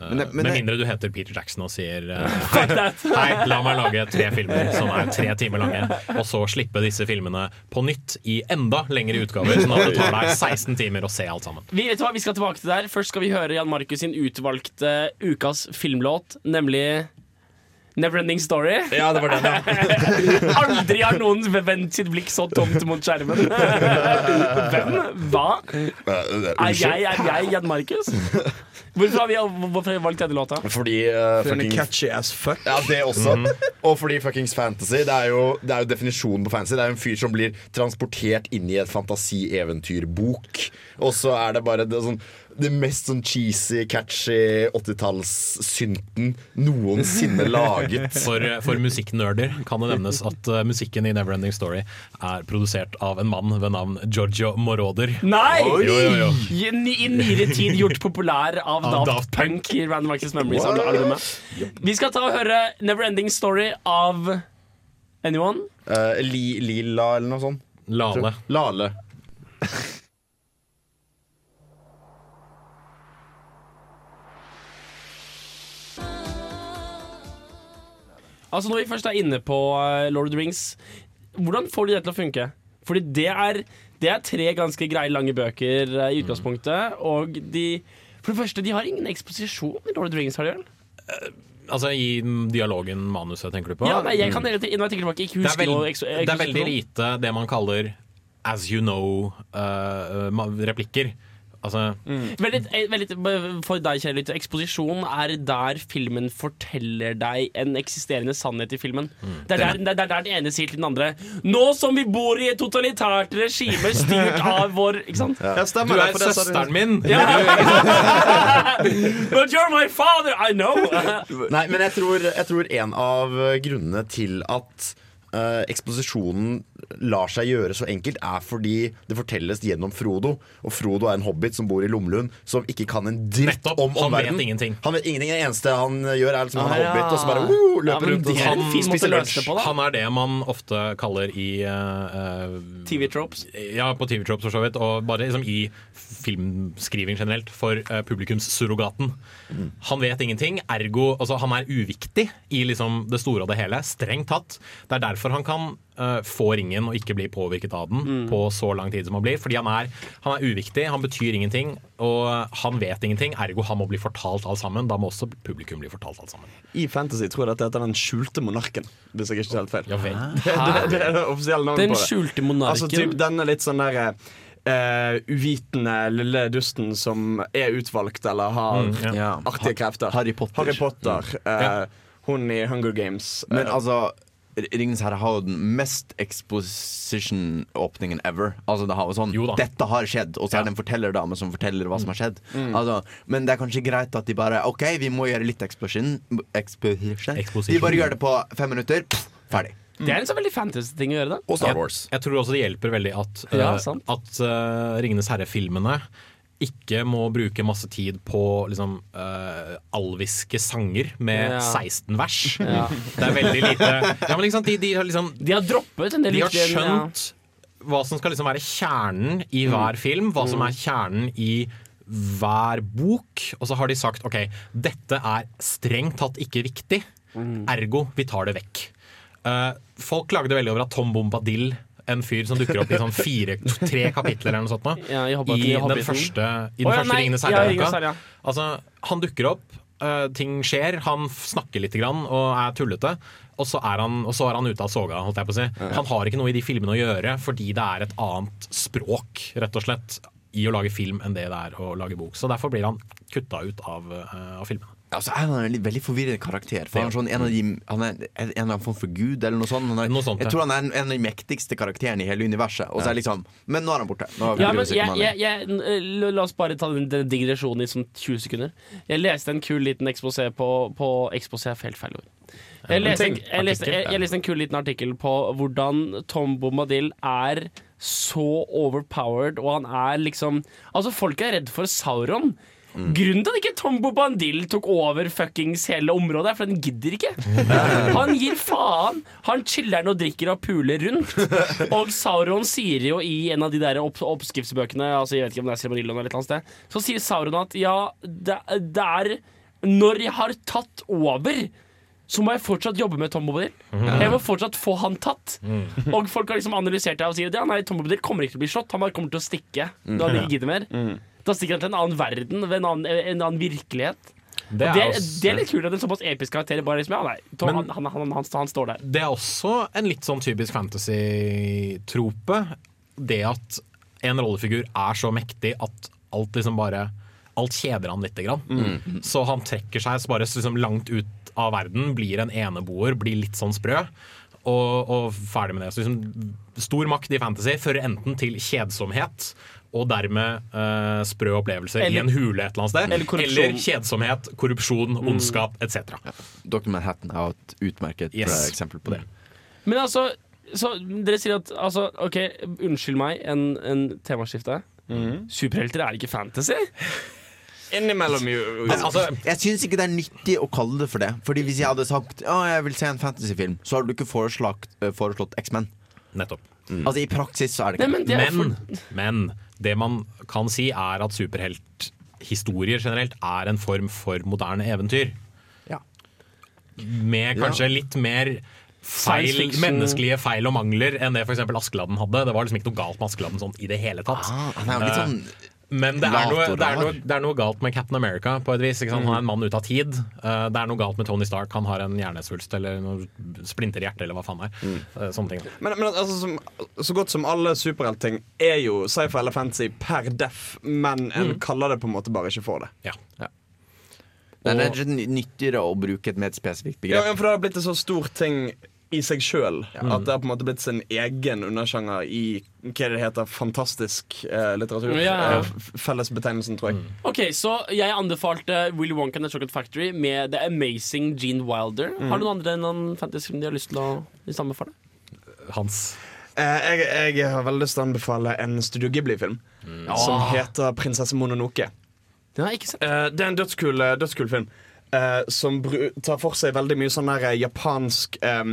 Eh, Men det- men med mindre du heter Peter Jackson og sier eh, Hei, la meg lage tre filmer som er tre timer lange, og så slippe disse filmene på nytt i enda lengre utgaver, sånn at det tar deg 16 timer å se alt sammen. Vi, vet du hva, vi skal tilbake til der. Først skal vi høre Jan Markus sin utvalgte ukas filmlåt, nemlig Neverending Story. Ja, det var den, ja. Aldri har noen vendt sitt blikk så tomt mot skjermen. Hvem? Hva? Er jeg, er jeg Jan Markus? Hvorfor har vi, hvorfor har vi valgt denne låta? Fordi uh, er fucking- catchy as fuck. Ja, det også. Og fordi fuckings fantasy. Det er, jo, det er jo definisjonen på fantasy. Det er jo en fyr som blir transportert inn i et fantasieventyrbok. Og så er det bare det, sånn, det mest sånn cheesy, catchy 80-tallssynten noensinne laget. For, for musikknerder kan det nevnes at uh, musikken i Neverending Story er produsert av en mann ved navn Giorgio Moroder. Nei! Jo, jo, jo. I, I nyere tid gjort populær av Av Daft, Punk i Random Access? Memories-albumet. Vi skal ta og høre Neverending Story av Anyone? Uh, li, lila eller noe sånt. Lale. Lale. Altså Når vi først er inne på eh, Lord of the Rings, hvordan får de det til å funke? Fordi det er, det er tre ganske greie lange bøker eh, i utgangspunktet, og de For det første, de har ingen eksposisjon i Lord of the Rings, har de vel? Altså i dialogen, manuset, tenker du på? Ja, nei, jeg kan hele tiden, jeg tilbake, ikke det er, huske veld, noe eks- det er veldig lite det man kaller as you know eh, Altså Veldig, eh, veldig, for deg, kjære lytter, eksposisjon er der filmen forteller deg en eksisterende sannhet i filmen. Det, er der, det er der den ene sier til den andre Nå som vi bor i et totalitært regime styrt av vår Ikke sant? Ja, stemmer Du er det søsteren min! Ja. But you're my father, I know! Nei, men jeg tror, jeg tror en av grunnene til at uh, eksposisjonen lar seg gjøre så enkelt, er fordi det fortelles gjennom Frodo. Og Frodo er en hobbit som bor i Lomlund, som ikke kan en dritt Nettopp, om han omverdenen. vet ingenting. Han vet ingenting. Det eneste han gjør, er liksom han Ah, er ja. hobbit, og så bare uh, løper ja, rundt og måte spiser lunsj. på. Han er det man ofte kaller i uh, TV-tropes. Ja, på TV-tropes for så vidt, og bare liksom i filmskriving generelt, for uh, publikumssurrogaten. Han vet ingenting, ergo altså, Han er uviktig i liksom det store og det hele, strengt tatt. Det er derfor han kan uh, få ringen og ikke bli påvirket av den Mm. på så lang tid som han blir. Fordi han er, han er uviktig, han betyr ingenting, og han vet ingenting, ergo han må bli fortalt alt sammen. Da må også publikum bli fortalt alt sammen. I Fantasy tror jeg dette heter Den skjulte monarken. Hvis jeg ikke tar helt feil. Ja. Det, det, det er det offisielle navnet Den på det. skjulte monarken? Altså typ denne litt sånn derre Uh, uvitende lille dusten som er utvalgt eller har Mm, ja. Artige krefter. Harry Potter. Harry Potter. Eh, Ja. Hun i Hunger Games. Men Eh, altså Ringenes herre har jo den mest exposition-åpningen ever. Altså det har jo sånn Dette har skjedd, og så er det en fortellerdame som forteller hva som har skjedd. Mm. Altså, men det er kanskje greit at de bare OK, vi må gjøre litt exposition. exposition. Exposition. De bare gjør det på fem minutter. Pff, ferdig. Det er en sånn veldig fantasy-ting å gjøre, da. Jeg, jeg tror også det hjelper veldig at, Ja, eh, at uh, Ringenes herre-filmene ikke må bruke masse tid på liksom, uh, alviske sanger med Ja. 16 vers. Ja. Det er veldig lite ja, men liksom, de, de har liksom De har droppet en del De har skjønt hva som skal liksom være kjernen i Mm. hver film, hva som Mm. er kjernen i hver bok. Og så har de sagt OK, dette er strengt tatt ikke viktig, Mm. ergo vi tar det vekk. Uh, folk klagde veldig over at Tom Bombadil en fyr som dukker opp i sånn fire, tre kapitler eller noe sånt nå, Ja, i i den første, i den ja, første Ringenes herre-boka. Ja. Altså, han dukker opp, uh, ting skjer, han snakker litt grann og er tullete. Og så er han, og så er han ute av soga. Holdt jeg på å si. Han har ikke noe i de filmene å gjøre fordi det er et annet språk rett og slett i å lage film enn det det er å lage bok. Så derfor blir han kutta ut av, uh, av filmene. Altså, er han en veldig forvirrende karakter. For han, er sånn, en, av de, han er en eller annen form for gud, eller noe sånt. Han er, Noe sånt, jeg tror han er en, en av de mektigste karakterene i hele universet. Og så er det liksom Men nå er han borte. Nå Ja, men jeg, jeg, jeg, la oss bare ta den, den digresjonen i som 20 sekunder. Jeg leste en kul liten eksposé på, på Eksposé er helt feil ord. Jeg leste, en, jeg, leste, jeg, jeg leste en kul liten artikkel på hvordan Tom Bomadil er så overpowered, og han er liksom Altså, folk er redd for Sauron. Mm. Grunnen til at ikke Tom Bandil tok over fuckings hele området, er fordi han gidder ikke. Han gir faen. Han chiller'n og drikker og puler rundt. Og Sauron sier jo i en av de der opp oppskriftsbøkene, altså jeg vet ikke om det er Silmarillion eller et eller annet sted, så sier Sauron at ja, det, det er Når jeg har tatt over så må jeg fortsatt jobbe med Tom Bombadil. Mhm. Jeg må fortsatt få han tatt. Og folk har liksom analysert det og sier ja, nei, Tom Bombadil kommer ikke til å bli slått. Han bare kommer til å stikke når han ikke gidder mer. Da stikker han til en annen verden, en annen, en annen virkelighet. Det Det er det, også- er, litt kult at en såpass episk karakter bare liksom, ja, nei, Tom, Men- han, han, han, han, han står der. Det er også en litt sånn typisk fantasy-trope. Det at en rollefigur er så mektig at alt liksom bare Alt kjeder han lite grann. Mm. Så han trekker seg bare liksom langt ut av verden, blir en eneboer, blir litt sånn sprø. Og, og ferdig med det. Så liksom, stor makt i fantasy fører enten til kjedsomhet og dermed uh, sprø opplevelser Eller- i en hule et eller annet sted. eller eller kjedsomhet, korrupsjon, ondskap etc. Dr. Manhattan er et utmerket Yes. eh, eksempel på det. Men altså så Dere sier at altså, OK, unnskyld meg, en, en temaskifte. Superhelter er ikke fantasy? Innimellom jo Men, altså, jeg syns ikke det er nyttig å kalle det for det. Fordi Hvis jeg hadde sagt Å, jeg vil se en fantasyfilm, så hadde du ikke foreslått, eh, foreslått X-Men. Nettopp. Altså I praksis så er det ikke Nei, men det er Men, men det man kan si, er at superhelthistorier generelt er en form for moderne eventyr. Ja. Med kanskje litt mer feil, menneskelige feil og mangler enn det f.eks. Askeladden hadde. Det var liksom ikke noe galt med Askeladden sånn i det hele tatt. Ah, han er jo litt Eh, sånn men det er, noe, det, er noe, det er noe galt med Captain America på et vis. Ikke sant? Han er en mann ute av tid. Eh, det er noe galt med Tony Stark. Han har en hjernesvulst eller noe splinterhjerte eller hva faen det er. Eh, Sånne ting. Men, men altså, som, så godt som alle superheltting er jo sci-fi eller fancy per def, men en kaller det på en måte bare ikke for det. Ja. Det er nyttigere å bruke et mer spesifikt Ja, begrep. ja, for det har blitt en så stor ting i seg sjøl at det har på en måte blitt sin egen undersjanger i hva det heter, fantastisk eh, litteratur. Ja, ja. Eh, Fellesbetegnelsen, tror jeg. Ok, Så jeg anbefalte Willy Wonka and the Chocolate Factory med The Amazing Gene Wilder. Har du noen andre enn fantasy de har lyst til å anbefale? Hans. Eh, jeg, jeg har veldig lyst til å anbefale en Studio Ghibli-film som heter 'Prinsesse Mononoke'. Den har jeg ikke sett. Eh, det er en dødskul, eh, dødskul film eh, som tar for seg veldig mye sånn der eh, japansk eh,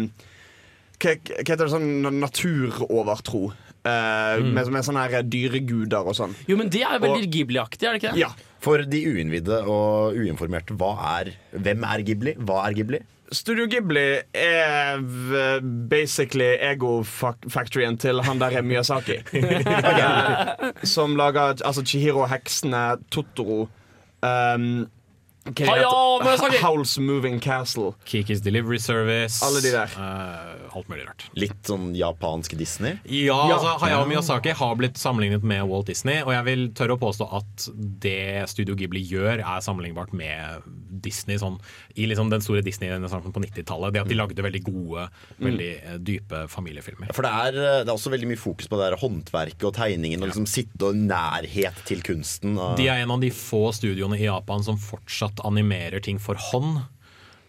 hva, hva heter det sånn naturovertro? Eh, med, med sånne her dyreguder og sånn. Jo, men det er jo veldig Ghibli-aktig, er det ikke det? Ja. For de uinnvidde og uinformerte, hva er, hvem er Ghibli? Hva er Ghibli? Studio Ghibli er basically ego-factoryen til han der Miyazaki. Som lager altså Chihiro heksene, Totoro um, Hayao Miyazaki! Howl's Moving Castle. Kikis Delivery Service. Alle de der. eh, alt mulig rart. Litt sånn japansk Disney? Ja, altså Hayao Miyazaki har blitt sammenlignet med Walt Disney, og jeg vil tørre å påstå at det Studio Ghibli gjør, er sammenlignbart med Disney sånn, i liksom den store Disney-renessansen på 90-tallet. Det at de lagde veldig gode, veldig mm. dype familiefilmer. For det er, eh, det er også veldig mye fokus på det der håndverket og tegningen og liksom sitte og nærhet til kunsten. Og De er en av de få studioene i Japan som fortsatt animerer ting for hånd.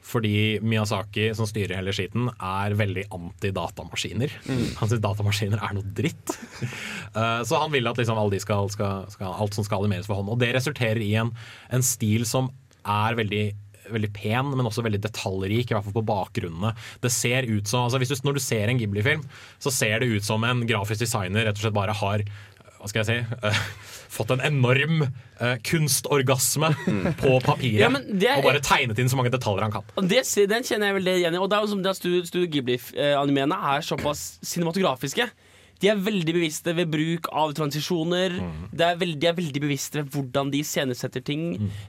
Fordi Miyazaki, som styrer hele skiten, er veldig anti-datamaskiner. Han syns datamaskiner er noe dritt. Eh, Så han vil at liksom alle de skal, skal, skal, alt som skal animeres for hånd. Og det resulterer i en, en stil som er veldig veldig pen, men også veldig detaljrik, i hvert fall på bakgrunnene. Det ser ut som, altså hvis du, Når du ser en Ghibli-film, så ser det ut som en grafisk designer rett og slett bare har hva skal jeg si fått en enorm eh, kunstorgasme på papiret. Ja, er- Og bare tegnet inn så mange detaljer han kan. Det, den kjenner jeg veldig igjen i. Og det er jo som det Studio, Studio Ghibli-animene er såpass cinematografiske. De er veldig bevisste ved bruk av transisjoner. Det er veldig, de er veldig bevisste ved hvordan de iscenesetter ting.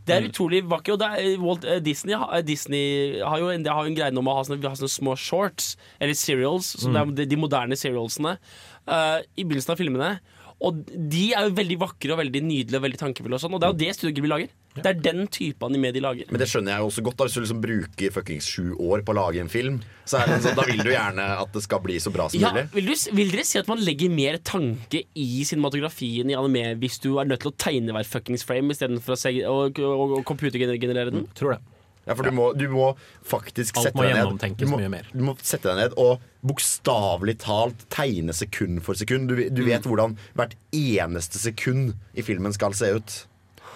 Det er utrolig vakkert. Og det er, Walt uh, Disney, eh, Disney har jo en, har jo en greie om å ha sånne, ha sånne små shorts, eller serials, som er de, de moderne serialsene, uh, i begynnelsen av filmene. Og de er jo veldig vakre og veldig nydelige og veldig tankefulle. Og sånn Og det er jo det Studio lager. Det er den type anime de lager. Men det skjønner jeg jo også godt. da Hvis du liksom bruker fuckings sju år på å lage en film, så er det sånn, da vil du gjerne at det skal bli så bra som Ja, mulig. vil, du, vil dere si at man legger mer tanke i cinematografien i anime hvis du er nødt til å tegne hver fuckings frame istedenfor å, se- å, og, og computergenerere den? Tror det. Ja, for du må, du må faktisk Alt sette må deg ned. Alt Du må, mye mer. Du må sette deg ned og bokstavelig talt tegne sekund for sekund. Du, du vet hvordan hvert eneste sekund i filmen skal se ut.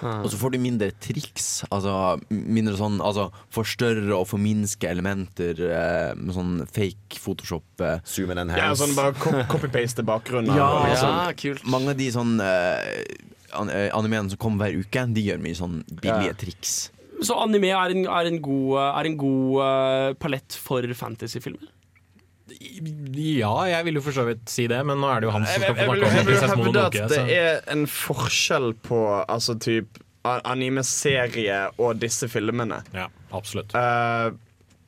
Og så får du mindre triks. Altså mindre sånn Altså forstørre og forminske elementer eh, med sånn fake Photoshop. Eh. Zoom and Ja, sånn bare cop- copy-paste bakgrunnen. Ja, og liksom. Ja, kult. Mange av de sånn eh, eh, animeene som kommer hver uke, de gjør mye sånn billige Ja. triks. Så anime er en, er en god, er en god uh, palett for fantasyfilmer? Ja, jeg vil jo for så vidt si det, men nå er det jo han som skal få snakke om jeg vil hevde at det er en forskjell på altså typ anime-serie og disse filmene. Ja, absolutt. Uh,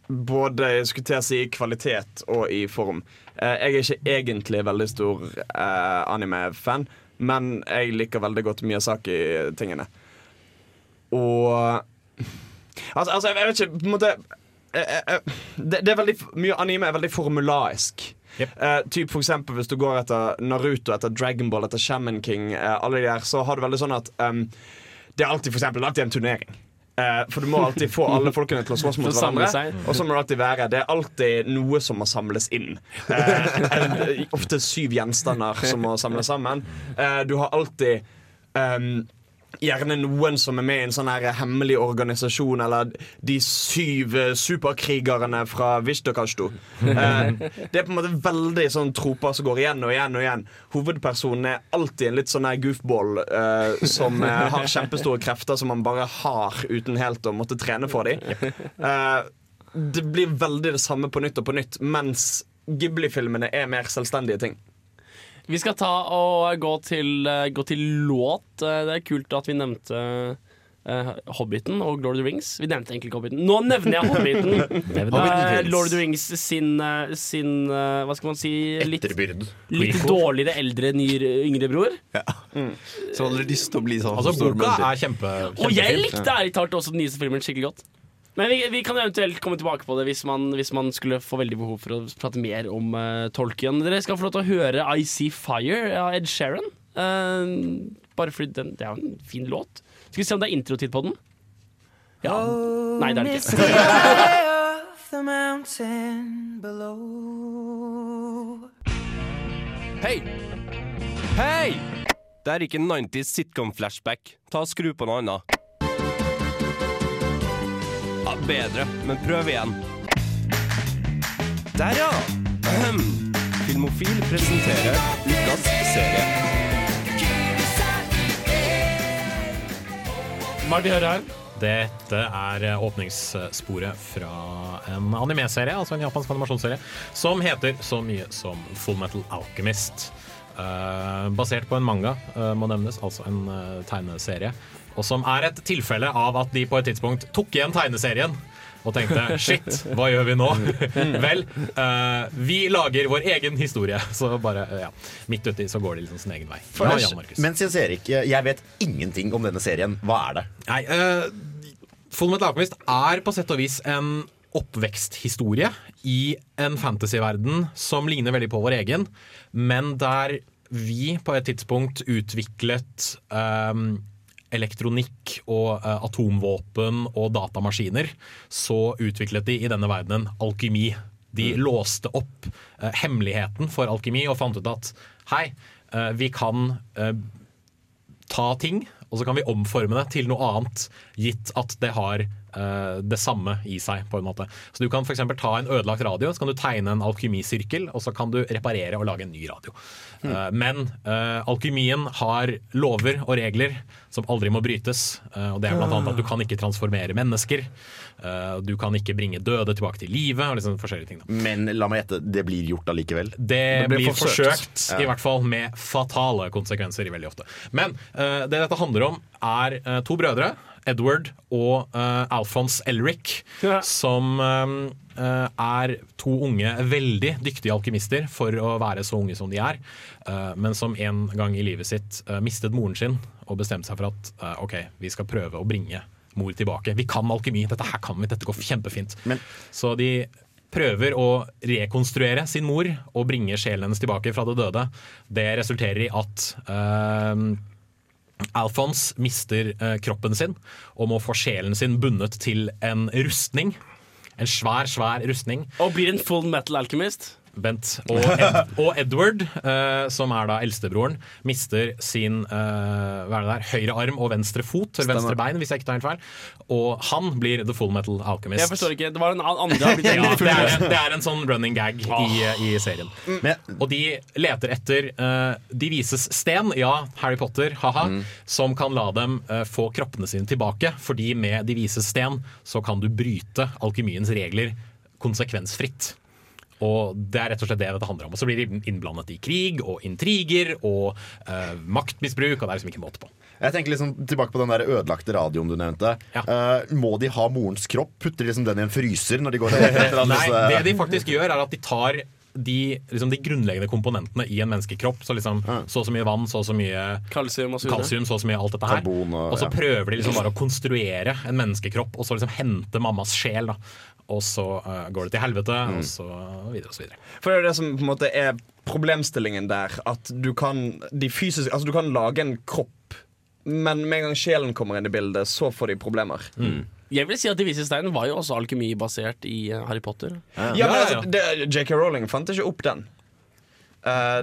både si kvalitet og i form. Uh, jeg er ikke egentlig veldig stor uh, anime-fan, men jeg liker veldig godt Miyazaki-tingene. Og Altså, altså jeg, vet ikke på en måte det, det er veldig Mye anime er veldig formulaisk. Eh, typ for eksempel Hvis du går etter Naruto, etter Dragonball, etter Shaman King, uh, alle de der, så har du veldig sånn at um, det er alltid for eksempel, alltid en turnering. Uh, for du må alltid få alle folkene til å slåss mot hverandre. Og så må det alltid være Det er alltid noe som må samles inn. Uh, ofte syv gjenstander som må samles sammen. Uh, du har alltid em, Gjerne noen som er med i en sånn her hemmelig organisasjon, eller de syv eh, superkrigerne fra Vishtokashtu. Eh, det er på en måte veldig sånn troper som går igjen og igjen og igjen. Hovedpersonen er alltid en litt sånn her goofball eh, som har kjempestore krefter som man bare har uten helt å måtte trene for dem. Det blir veldig det samme på nytt og på nytt, mens Ghibli-filmene er mer selvstendige ting. Vi skal ta og gå til, eh, gå til låt. Eh, Det er kult at vi nevnte uh, Hobbiten og Lord of the Rings. Vi nevnte egentlig ikke Hobbiten. Nå nevner jeg Hobbiten! Eh, Lord of the Rings sin, sin uh, Hva skal man si Litt, Etterbyrd. litt dårligere eldre, nyr, yngre bror. Så hadde du lyst til å bli sånn Altså, boka er kjempe, Og jeg likte ærlig talt også den nyeste filmen skikkelig godt. Men vi, vi kan eventuelt komme tilbake på det hvis man, hvis man skulle få veldig behov for å prate mer om uh, Tolkien. Dere skal få lov til å høre I See Fire av Ed Sheeran. Uh, bare fordi den, det er jo en fin låt. Skal vi se om det er introtid på den? Ja. Nei, det er det ikke. Hei! Hei! Det er ikke en 90s sitcom-flashback. Ta og Skru på noe annet. Bedre, men prøv igjen. Der, ja! Ahem. Filmofil presenterer ukas serie. Hva er det vi hører her? Dette er eh, åpningssporet fra en anime-serie, altså en japansk animasjonsserie, som heter så mye som Full Metal Alchemist. Uh, basert på en manga, uh, må nevnes, altså en uh, tegneserie. Og som er et tilfelle av at de på et tidspunkt tok igjen tegneserien. Og tenkte shit, hva gjør vi nå? Vel, uh, vi lager vår egen historie. Så bare, uh, ja, midt uti så går det liksom sin egen vei. Ja, Jan. Mens Jens Erik, jeg vet ingenting om denne serien. Hva er det? Nei, uh, Full Metal Alchemist er på sett og vis en oppveksthistorie i en fantasyverden som ligner veldig på vår egen, men der vi på et tidspunkt utviklet um, elektronikk og eh, atomvåpen og datamaskiner, så utviklet de i denne verdenen alkymi. De låste opp eh, hemmeligheten for alkymi og fant ut at hei, eh, vi kan ta ting, og så kan vi omforme det til noe annet, gitt at det har eh, det samme i seg. på en måte. Så Du kan for eksempel ta en ødelagt radio, så kan du tegne en alkymisirkel, og så kan du reparere og lage en ny radio. Eh, men uh, alkymien har lover og regler som aldri må brytes. og Det er annet at du kan ikke transformere mennesker. du kan ikke bringe døde tilbake til livet. og liksom forskjellige ting. Da. Men la meg gjette, det blir gjort allikevel. Det, blir forsøkt, Ja. i hvert fall med fatale konsekvenser veldig ofte. Men det dette handler om, er to brødre. Edward og uh, Alphonse Elric, som eh, eh, er to unge, veldig dyktige alkymister for å være så unge som de er, uh, men som en gang i livet sitt mistet moren sin og bestemte seg for at OK, vi skal prøve å bringe mor tilbake. Vi kan alkymi, dette her kan vi, dette går kjempefint. Så de prøver å rekonstruere sin mor og bringe sjelen hennes tilbake fra det døde. Det resulterer i at Alphonse mister eh, kroppen sin og må få sjelen sin bundet til en rustning. En svær, svær rustning. Og blir en full metal alchemist. Bent. Og, Ed, og Edward, eh, som er da eldstebroren, mister sin eh, hva er det der, høyre arm og venstre fot, eller venstre bein, hvis jeg ikke tar helt feil. Og han blir The Full Metal Alchemist. Jeg forstår ikke. Det var en andre har blitt ja, det, er, det er en sånn running gag i, i serien. Og de leter etter uh, De vises sten, ja, Harry Potter, haha, som kan la dem eh, få kroppene sine tilbake. Fordi med De vises sten så kan du bryte alkymiens regler konsekvensfritt. Og det er rett og slett det dette handler om. Og så blir de innblandet i krig og intriger og uh, maktmisbruk, og det er liksom ikke måte på. Jeg tenker liksom tilbake på den der ødelagte radioen du nevnte. Eh, må de ha morens kropp? Putter de liksom den i en fryser når de går til Nei, disse- det de faktisk gjør, er at de tar de, liksom de grunnleggende komponentene i en menneskekropp. Så liksom så og så mye vann, så og så mye Kalsium og så kalsium, så og så mye alt dette her. Karbon og- og så ja. prøver de liksom bare å konstruere en menneskekropp, og så liksom hente mammas sjel. da Og så uh, går det til helvete, Mm. og så videre og så videre. For det er det som på en måte er problemstillingen der. At du kan, de fysiske, altså du kan lage en kropp, men med en gang sjelen kommer inn i bildet, så får de problemer. Jeg vil si at De vise steinen var jo også alkymibasert i eh, Harry Potter. Ja, men altså, det, JK Rowling fant ikke opp den.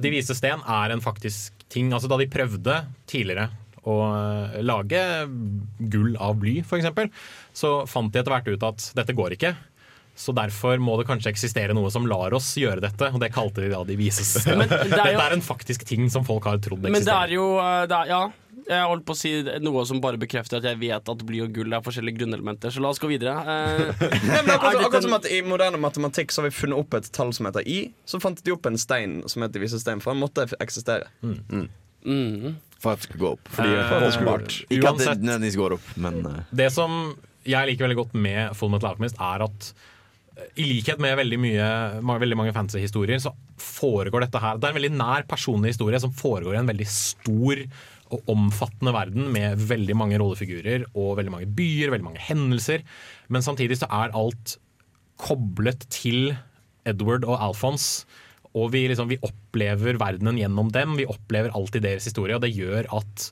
De vise sten er en faktisk ting. Altså Da de prøvde tidligere å lage gull av bly, f.eks., så fant de etter hvert ut at dette går ikke. Så derfor må det kanskje eksistere noe som lar oss gjøre dette, og det kalte de da de vises. Men det er jo- Dette er en faktisk ting som folk har trodd Men det er jo eh, det er, Ja, jeg holdt på å si noe som bare bekrefter at jeg vet at bly og gull er forskjellige grunnelementer. Så la oss gå videre. Eh, Nei, akkurat, akkurat som at I moderne matematikk så har vi funnet opp et tall som heter i. Så fant de opp en stein som het vise stein, for den måtte eksistere. For at det skulle gå opp. Fordi Eh, det er åpenbart. Ikke at det nødvendigvis går opp, men eh, Det som jeg liker veldig godt med Full Metal Alchemist, er at i likhet med veldig, mye, veldig mange fancy historier så foregår dette her Det er en veldig nær personlig historie som foregår i en veldig stor og omfattende verden med veldig mange rollefigurer og veldig mange byer, veldig mange hendelser. Men samtidig så er alt koblet til Edward og Alphonse. Og vi, liksom, vi opplever verdenen gjennom dem. Vi opplever alltid deres historie, og det gjør at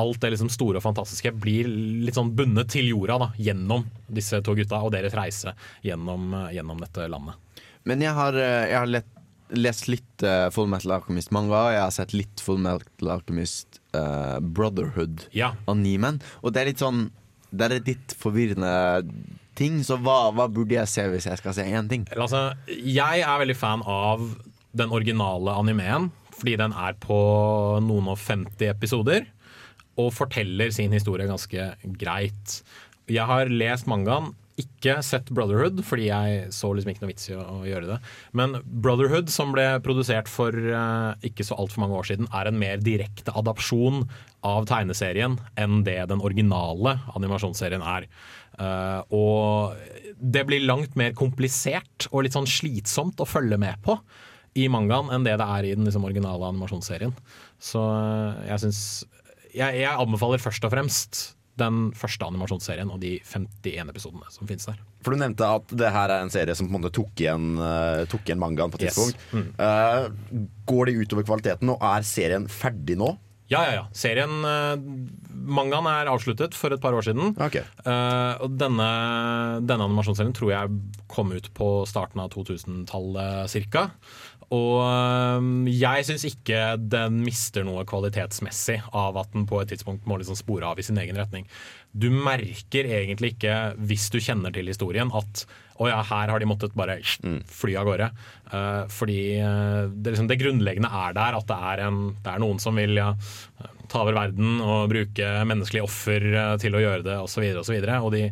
alt det liksom store og fantastiske blir litt sånn bundet til jorda da, gjennom disse to gutta og deres reise gjennom, eh, gjennom dette landet. Men jeg har, eh, jeg har lett, lest litt uh, Full Metal Alchemist-manga. Jeg har sett litt Full Metal Alchemist uh, Brotherhood-animen. Og det er litt sånn Det er et litt forvirrende ting, så hva, hva burde jeg se hvis jeg skal se én ting? Altså, jeg er veldig fan av den originale animeen, fordi den er på noen og 50 episoder. Og forteller sin historie ganske greit. Jeg har lest mangaen, ikke sett Brotherhood, fordi jeg så liksom ikke noe vits i å, gjøre det. Men Brotherhood, som ble produsert for uh, ikke så altfor mange år siden, er en mer direkte adapsjon av tegneserien enn det den originale animasjonsserien er. Uh, og det blir langt mer komplisert og litt sånn slitsomt å følge med på i mangaen enn det det er i den liksom, originale animasjonsserien. Så uh, jeg syns jeg, jeg anbefaler først og fremst den første animasjonsserien og de 51 episodene som finnes der. For Du nevnte at det her er en serie som på en måte tok igjen, uh, tok igjen mangaen på et Yes. tidspunkt. Mm. Uh, går det utover kvaliteten, og er serien ferdig nå? Ja, ja, ja. Serien uh, Mangaen er avsluttet for et par år siden. Eh, og denne, denne animasjonsserien tror jeg kom ut på starten av 2000-tallet ca. Og eh, jeg syns ikke den mister noe kvalitetsmessig av at den på et tidspunkt må liksom spore av i sin egen retning. Du merker egentlig ikke, hvis du kjenner til historien, at å ja, her har de måttet bare fly av gårde. Eh, fordi eh, det, liksom, det grunnleggende er der, at det er, en, det er noen som vil ja, ta over verden og bruke menneskelige offer eh, til å gjøre det osv. Og, så videre, og de,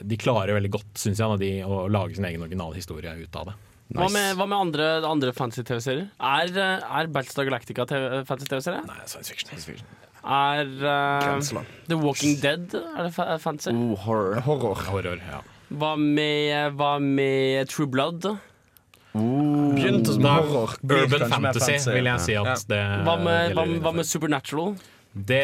de klarer veldig godt, syns jeg, de, å lage sin egen originale historie ut av det. Hva med, hva med andre, andre fantasy-TV-serier? Er, eh, er Battlestar Galactica fantasy-TV-serie? Nei, science fiction. Er uh, The Walking Dead Er det fa fantasy? Oh, horror. Horror, ja. Hva med, hva med True Blood? Begynte som horror. Urban fantasy, fantasy, vil jeg si at Ja. det Hva med, hva, hva med Supernatural? Det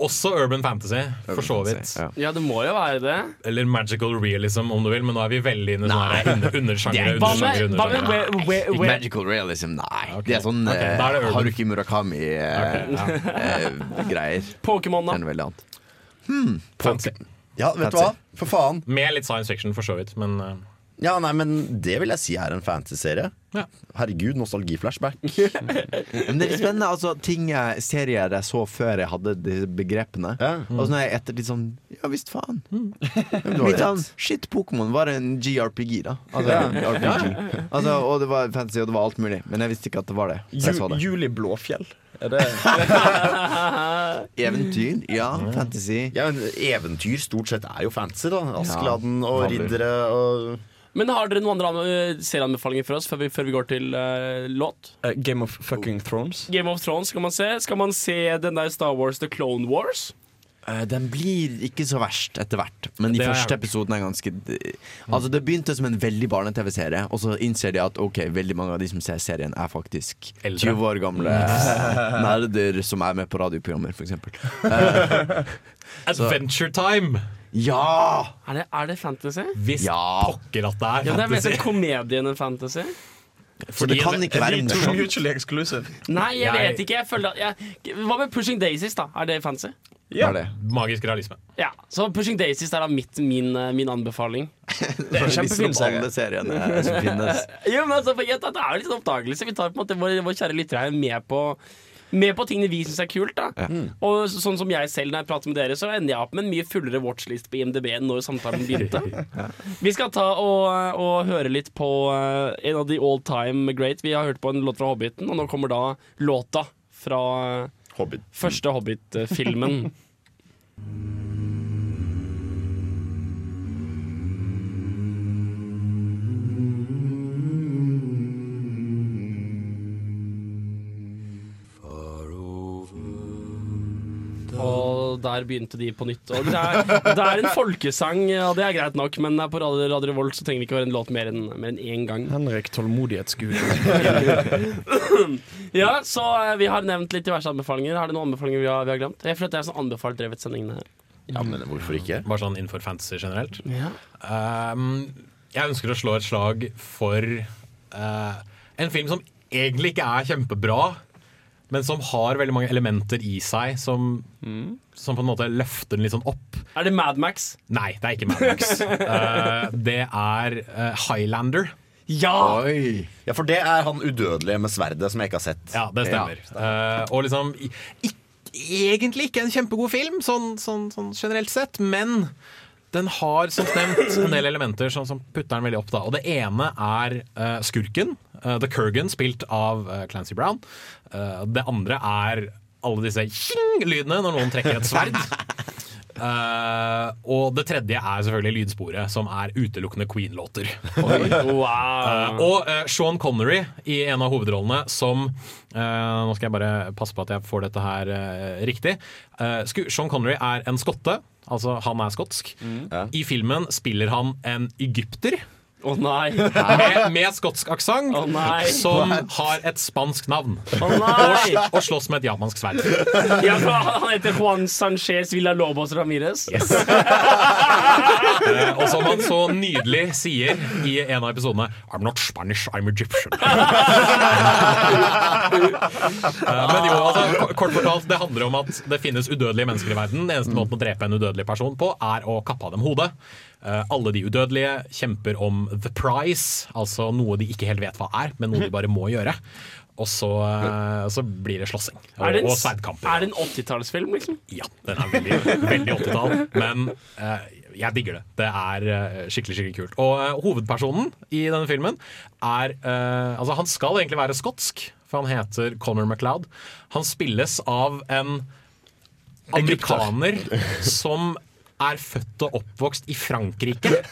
Også urban fantasy, for så vidt. Ja. Ja, det må jo være det. Eller magical realism, om du vil, men nå er vi veldig inne i sånne her under- undersjangere. Hva med, undersjangere, hva med undersjangere. where, where, Ikke magical realism, nei. Okay. Det er sånn okay, eh, er det. Haruki Murakami-greier. Pokémon, Det da? er noe veldig annet. Fancy. Ja, vet du hva? For faen. Med litt science fiction, for så vidt, men eh, Ja, nei, men Det vil jeg si er en fantasy-serie. Ja. Herregud, nostalgiflashback. Men det er litt spennende. Altså, ting jeg, serier jeg så før jeg hadde de begrepene. Ja. Og så når jeg ettertid sånn Ja visst faen. Mm. Litt sånn, shit, Pokémon var en GRPG, da. Altså, RPG. Altså, og det var fantasy, og det var alt mulig. Men jeg visste ikke at det var det. Så jeg så Ju, det. Juli Blåfjell. Er det Eventyr, ja. Fantasy. Ja, men Eventyr stort sett er jo fantasy, da. Askeladden og riddere og Men har dere noen andre uh, serieanbefalinger for oss før vi, før vi går til uh, låt? Uh, Game of fucking Thrones? Game of Thrones skal man se. Skal man se den der Star Wars The Clone Wars? Uh, Den blir ikke så verst etter hvert, men de første episodene er ganske Altså Det begynte som en veldig barne-TV-serie, og så innser de at ok, veldig mange av de som ser serien, er faktisk Eldre. 20 år gamle nerder som er med på radioprogrammer, f.eks. Adventure Time! Ja! Er det, er det fantasy? Hvis Ja. pokker at det er Ja, det er mer fantasy. sånn enn en fantasy. Så det kan ikke være morsomt. Nei, jeg vet ikke. Jeg føler at jeg, Hva med Pushing Daisies, da? Er det fancy? Ja. er det? Magisk realisme. Ja, så Pushing Daisies er da mitt, min, eh, min anbefaling. Det er en kjempefin serie. Alle seriene som finnes. Jo, men altså, for jeg- Det er jo litt oppdagelse. Vi tar på en måte vår, vår kjære lyttere her med på med på tingene vi syns er kult. da Og sånn som jeg selv når jeg prater med dere, så ender jeg opp med en mye fullere watchlist på IMDb enn når samtalen begynte. Vi skal ta og, og høre litt på eh, en av de all time great. Vi har hørt på en låt fra Hobbiten, og nå kommer da låta fra Hobbit. første Hobbit-filmen. Og der begynte de på nytt. Og det er, det er en folkesang, og det er greit nok, men på Radio, Radio Revolt så trenger det ikke være en låt mer enn en én gang. Henrik Tålmodighetsgud. Ja, så eh, vi har nevnt litt diverse anbefalinger. Har det noen anbefalinger vi har, vi har glemt? Jeg føler at det er sånn anbefalt drevet sendingene her. Ja, men hvorfor ikke? Bare sånn innenfor fantasy generelt. Ja. Um, jeg ønsker å slå et slag for uh, en film som egentlig ikke er kjempebra, men som har veldig mange elementer i seg som, som på en måte løfter den litt sånn opp. Er det Mad Max? Nei, det er ikke Mad Max. Eh, det er uh, Highlander. Ja! Oi! Ja, for det er han udødelige med sverdet som jeg ikke har sett. Ja, det stemmer. Eh, og liksom ikke, Egentlig ikke en kjempegod film, sånn, sånn, sånn generelt sett, men den har som nevnt en del elementer som, som putter den veldig opp. da Og det ene er uh, skurken, uh, The Kurgan, spilt av uh, Clancy Brown. Det andre er alle disse tjing-lydene når noen trekker et sverd. Eh, og det tredje er selvfølgelig lydsporet, som er utelukkende Queen-låter. Wow. uh, og uh, Sean Connery i en av hovedrollene som Nå skal jeg bare passe på at jeg får dette her riktig. Sean Connery er en skotte, altså han er skotsk. I filmen spiller han en egypter. Å nei. Med, med skotsk aksent, oh, som har et spansk navn. Oh, Og, og slåss med et japansk sverd. Ja, han heter Juan Sanchez Villalobos Ramirez. Eh, og som han så nydelig sier i en av episodene I'm not Spanish, I'm Egyptian. Eh, men jo, altså, kort fortalt, det handler om at det finnes udødelige mennesker i verden. Den eneste måten å drepe en udødelig person på, er å kappe av dem hodet. Eh, alle de udødelige kjemper om the prize, altså noe de ikke helt vet hva er, men noe de bare må gjøre. Og så, eh, så blir det slåssing og, Er det en, og sverdkamper. er det en 80-tallsfilm, liksom? Ja, den er veldig, veldig 80-tall, men uh, jeg digger det. Det er skikkelig skikkelig kult. Og uh, hovedpersonen i denne filmen er uh, Altså, han skal egentlig være skotsk, for han heter Conor MacLeod. Han spilles av en amerikaner som er født og oppvokst i Frankrike.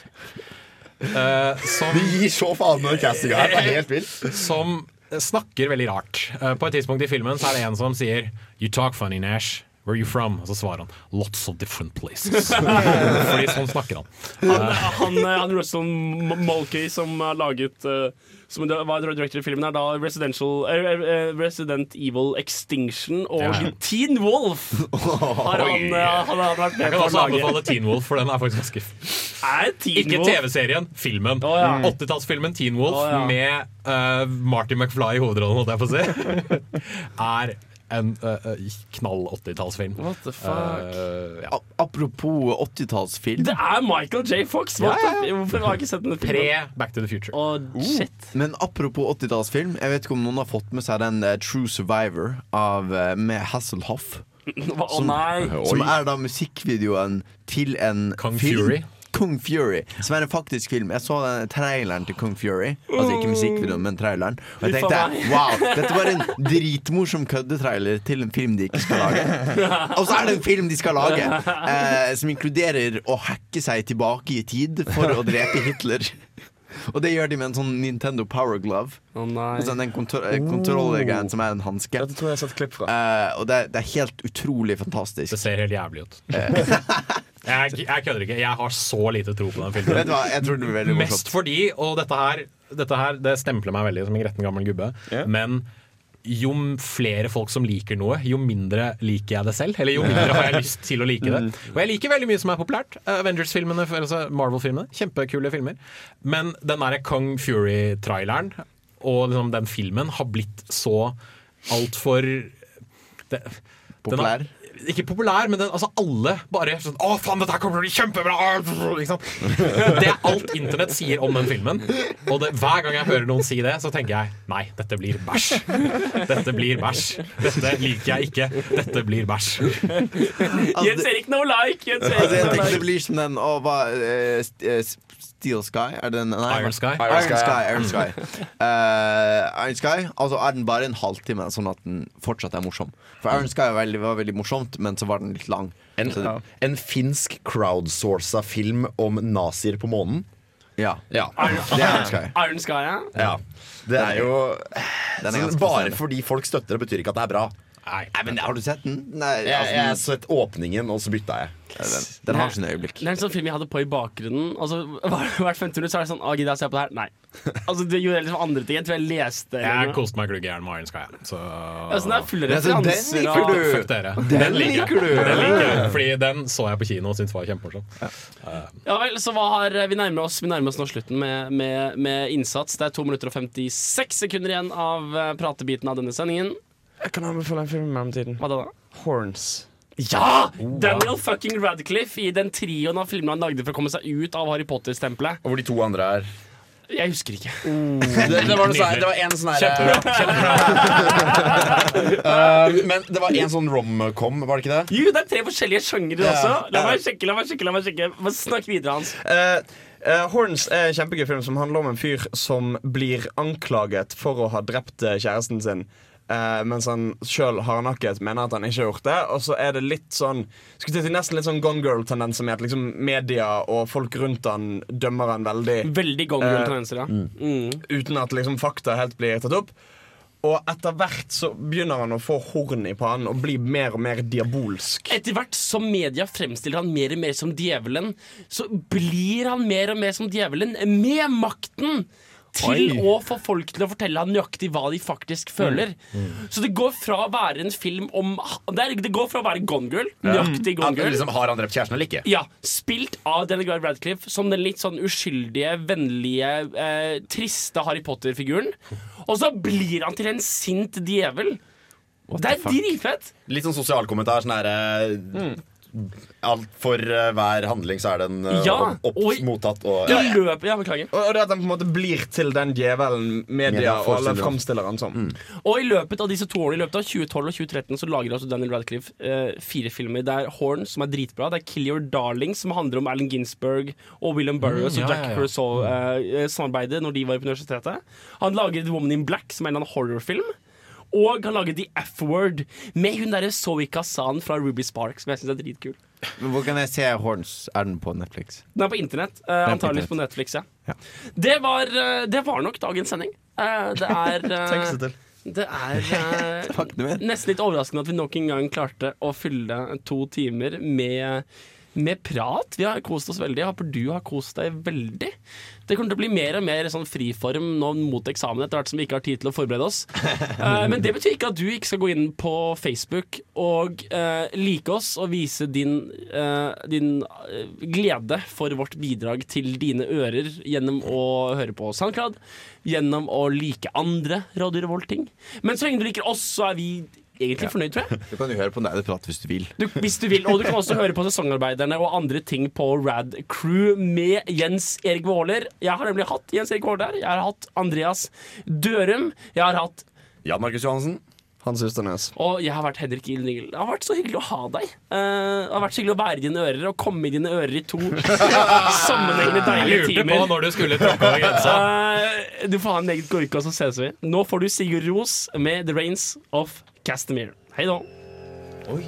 Uh, som De gir så faen med castinga her. Det er helt vilt. som snakker veldig rart. Uh, På et tidspunkt i filmen så er det en som sier You talk funny, Nash. Where are you from? Og så svarer han Lots of different places. Fordi sånn snakker han. Han, han, han Russell Mulkey som har laget eh, Som var director i filmen, er da uh, Resident Evil Extinction og Ja. Teen Wolf. Har han, eh, han har vært med Jeg kan også anbefale Teen Wolf, for den er faktisk ganske Ikke TV-serien, filmen. ja. 80-tallsfilmen Teen Wolf oh, ja. med uh, Marty McFly i hovedrollen, holdt jeg på å si, er en eh, knall 80-tallsfilm. What the fuck? Eh, ja. Apropos 80-tallsfilm. Det er Michael J. Fox! Ja, Ja, Hvorfor har jeg ikke sett den? Pre Back to the Future. Oh, shit. Men apropos 80-tallsfilm, jeg vet ikke om noen har fått med seg den True Survivor av, med Hasselhoff. Som, nei! som er da musikkvideoen til en Kong film. Fury. Kung Fury, som er en faktisk film. Jeg så den traileren til Kung Fury. Altså ikke musikkvideoen, men traileren. Og jeg tenkte wow, dette var en dritmorsom køddetrailer til en film de ikke skal lage. Og så er det en film de skal lage, eh, som inkluderer å hacke seg tilbake i tid for å drepe Hitler. Og det gjør de med en sånn Nintendo Power Glove. Oh, nei. Sånn den kontro kontrollgreien som er en hanske. Dette tror jeg jeg har sett klipp fra. Eh, og det, er- det er helt utrolig fantastisk. Det ser helt jævlig ut. jeg, jeg kødder ikke. Jeg har så lite tro på den filmen. Vet du hva, jeg tror den veldig morsomt. Mest fordi, og dette her, dette her det stempler meg veldig som en gretten gammel gubbe, men jo flere folk som liker noe, jo mindre liker jeg det selv. Eller jo mindre har jeg lyst til å like det. Og jeg liker veldig mye som er populært. Avengers-filmene, altså Marvel-filmene. Kjempekule filmer. Men den derre Kong Fury-traileren og liksom den filmen har blitt så altfor Populær? Ikke populær, men den, altså alle bare sånn Å, faen, dette her kommer til å bli kjempebra! Ikke sant? Det er alt internett sier om den filmen. Og det, hver gang jeg hører noen si det, så tenker jeg nei, dette blir bæsj. Dette blir bæsj. Dette liker jeg ikke. Dette blir bæsj. Jens Erik no like! Jens Altså, jeg tenker det blir som den å, hva, eh, st- eh, Steel Sky? Er det den? Nei, Iron Sky. Iron Iron Sky, Sky. Iron Sky. uh, Iron Sky Altså er den bare en halvtime, sånn at den fortsatt er morsom. For Iron Sky var veldig, var veldig morsomt, men så var den litt lang. En, ja. en finsk crowdsourca film om nazier på månen. Ja. Ja. Det er Iron Sky. Iron Sky, ja. ja. Det er jo Den er Bare fordi folk støtter det, betyr ikke at det er bra. Nei. Men Har du sett den? Nei, Jeg, altså, jeg så et åpningen, og så bytta jeg. den, den har sine øyeblikk. Det er en sånn film jeg hadde på i bakgrunnen. Altså, Hvert 50 minutt så er det sånn Å, gidder jeg å se på det her? Nei. Altså, Det gjorde liksom andre ting. Jeg tror jeg leste Jeg koste meg glugg i Iron Sky. Så Altså, det er fulle Ja, så den liker du. Fuck dere. Den liker liker du. Den liker. Fordi den så jeg på kino og syntes var kjempemorsom. Ja vel, så hva har Vi nærmer oss Vi nærmer oss nå slutten med, med, med innsats. Det er to minutter og 56 sekunder igjen av eh, pratebiten av denne sendingen. Jeg kan anbefale en film i mellomtiden. Hva da? Horns. Ja! Daniel fucking Radcliffe i den trioen av filmer han lagde for å komme seg ut av Harry Potter-stempelet. Og hvor de to andre er Jeg husker ikke. det, det, var noe sånn, det var en sånn herre uh, Men det var en sånn romcom, var det ikke det? Jo, det er tre forskjellige sjangere Ja, også. La meg sjekke, la meg sjekke. la meg sjekke Bare Snakk videre, Hans. Uh, Uh, Horns er en kjempegøy film som handler om en fyr som blir anklaget for å ha drept eh, kjæresten sin. Eh, mens han sjøl hardnakket mener at han ikke har gjort det. Og så er det litt sånn Skulle til nesten litt sånn Gone Girl-tendenser med at liksom media og folk rundt han dømmer han veldig Veldig Gone Eh, Girl-tendenser, ja. Mm. uten at liksom fakta helt blir tatt opp. Og etter hvert så begynner han å få horn i pannen og bli mer og mer diabolsk. Etter hvert som media fremstiller han mer og mer som djevelen, så blir han mer og mer som djevelen med makten til Oi. å få folk til å fortelle han nøyaktig hva de faktisk føler. Mm. Så det går fra å være en film om Det, er, det går fra å være Gone Girl, nøyaktig Gone Girl liksom, har han drept kjæresten eller ikke? Ja, Spilt av Guy Radcliffe som den litt sånn uskyldige, vennlige, eh, triste Harry Potter-figuren. Og så blir han til en sint djevel. Det er dritfett! Litt sånn sosialkommentar. Sånn herre Alt For uh, hver handling så er den uh, Ja, opp, og- mottatt og ja, ja, beklager. Og, og det at den på en måte blir til den djevelen media og alle forestiller oss. framstiller han som. Og i løpet av disse to årene, i løpet av 2012 og 2013, så lager altså Daniel Radcliffe uh, fire filmer. Det er Horn, som er dritbra. Det er Kill Your Darling, som handler om Allen Ginsberg og William Burroughs Mm, ja, og Jack ja, ja. Crusoe-samarbeidet når de var på universitetet. Han lager The Woman in Black, som er en eller annen horrorfilm. Og har laget The F-Word med hun derre Zoe Kazan fra Ruby Sparks, som jeg syns er dritkul. Men Hvor kan jeg se Horns? Er den på Netflix? Den er på internett. Uh, på Antakeligvis på Netflix, ja. Det, var, uh, det var nok dagens sending. Uh, det er eh, Tenk seg til. Det er eh, nesten litt overraskende at vi nok en gang klarte å fylle to timer med, med prat. Vi har kost oss veldig. Jeg håper du har kost deg veldig. Det kommer til å bli mer og mer sånn friform nå mot eksamen etter hvert som vi ikke har tid til å forberede oss. uh, men det betyr ikke at du ikke skal gå inn på Facebook og uh, like oss og vise din, uh, din glede for vårt bidrag til dine ører gjennom å høre på SoundCloud, gjennom å like andre Radio Revolt-ting. Men så lenge du liker oss, så er vi egentlig fornøyd, tror jeg. Du kan jo høre på Nerdeprat hvis du vil. Du, hvis du vil, Og du kan også høre på Sesongarbeiderne og andre ting på Rad Crew med Jens Erik Våler. Jeg har nemlig hatt Jens Erik Våler der. Jeg har hatt Andreas Dørum. Jeg har hatt Jan Markus Johansen. Hans Ysternes. Og jeg har vært Henrik Gill Nigel. Det har vært så hyggelig å ha deg. Uh, det har vært så hyggelig å være i dine ører og komme i dine ører i to sammenhengende deilige Jeg lurte timer. på når du skulle tråkke over grensa. Uh, du får ha en meget gorka, så ses vi. Nå får du Sigurd Ros med The Rains of Castamere. Hei da. Oi.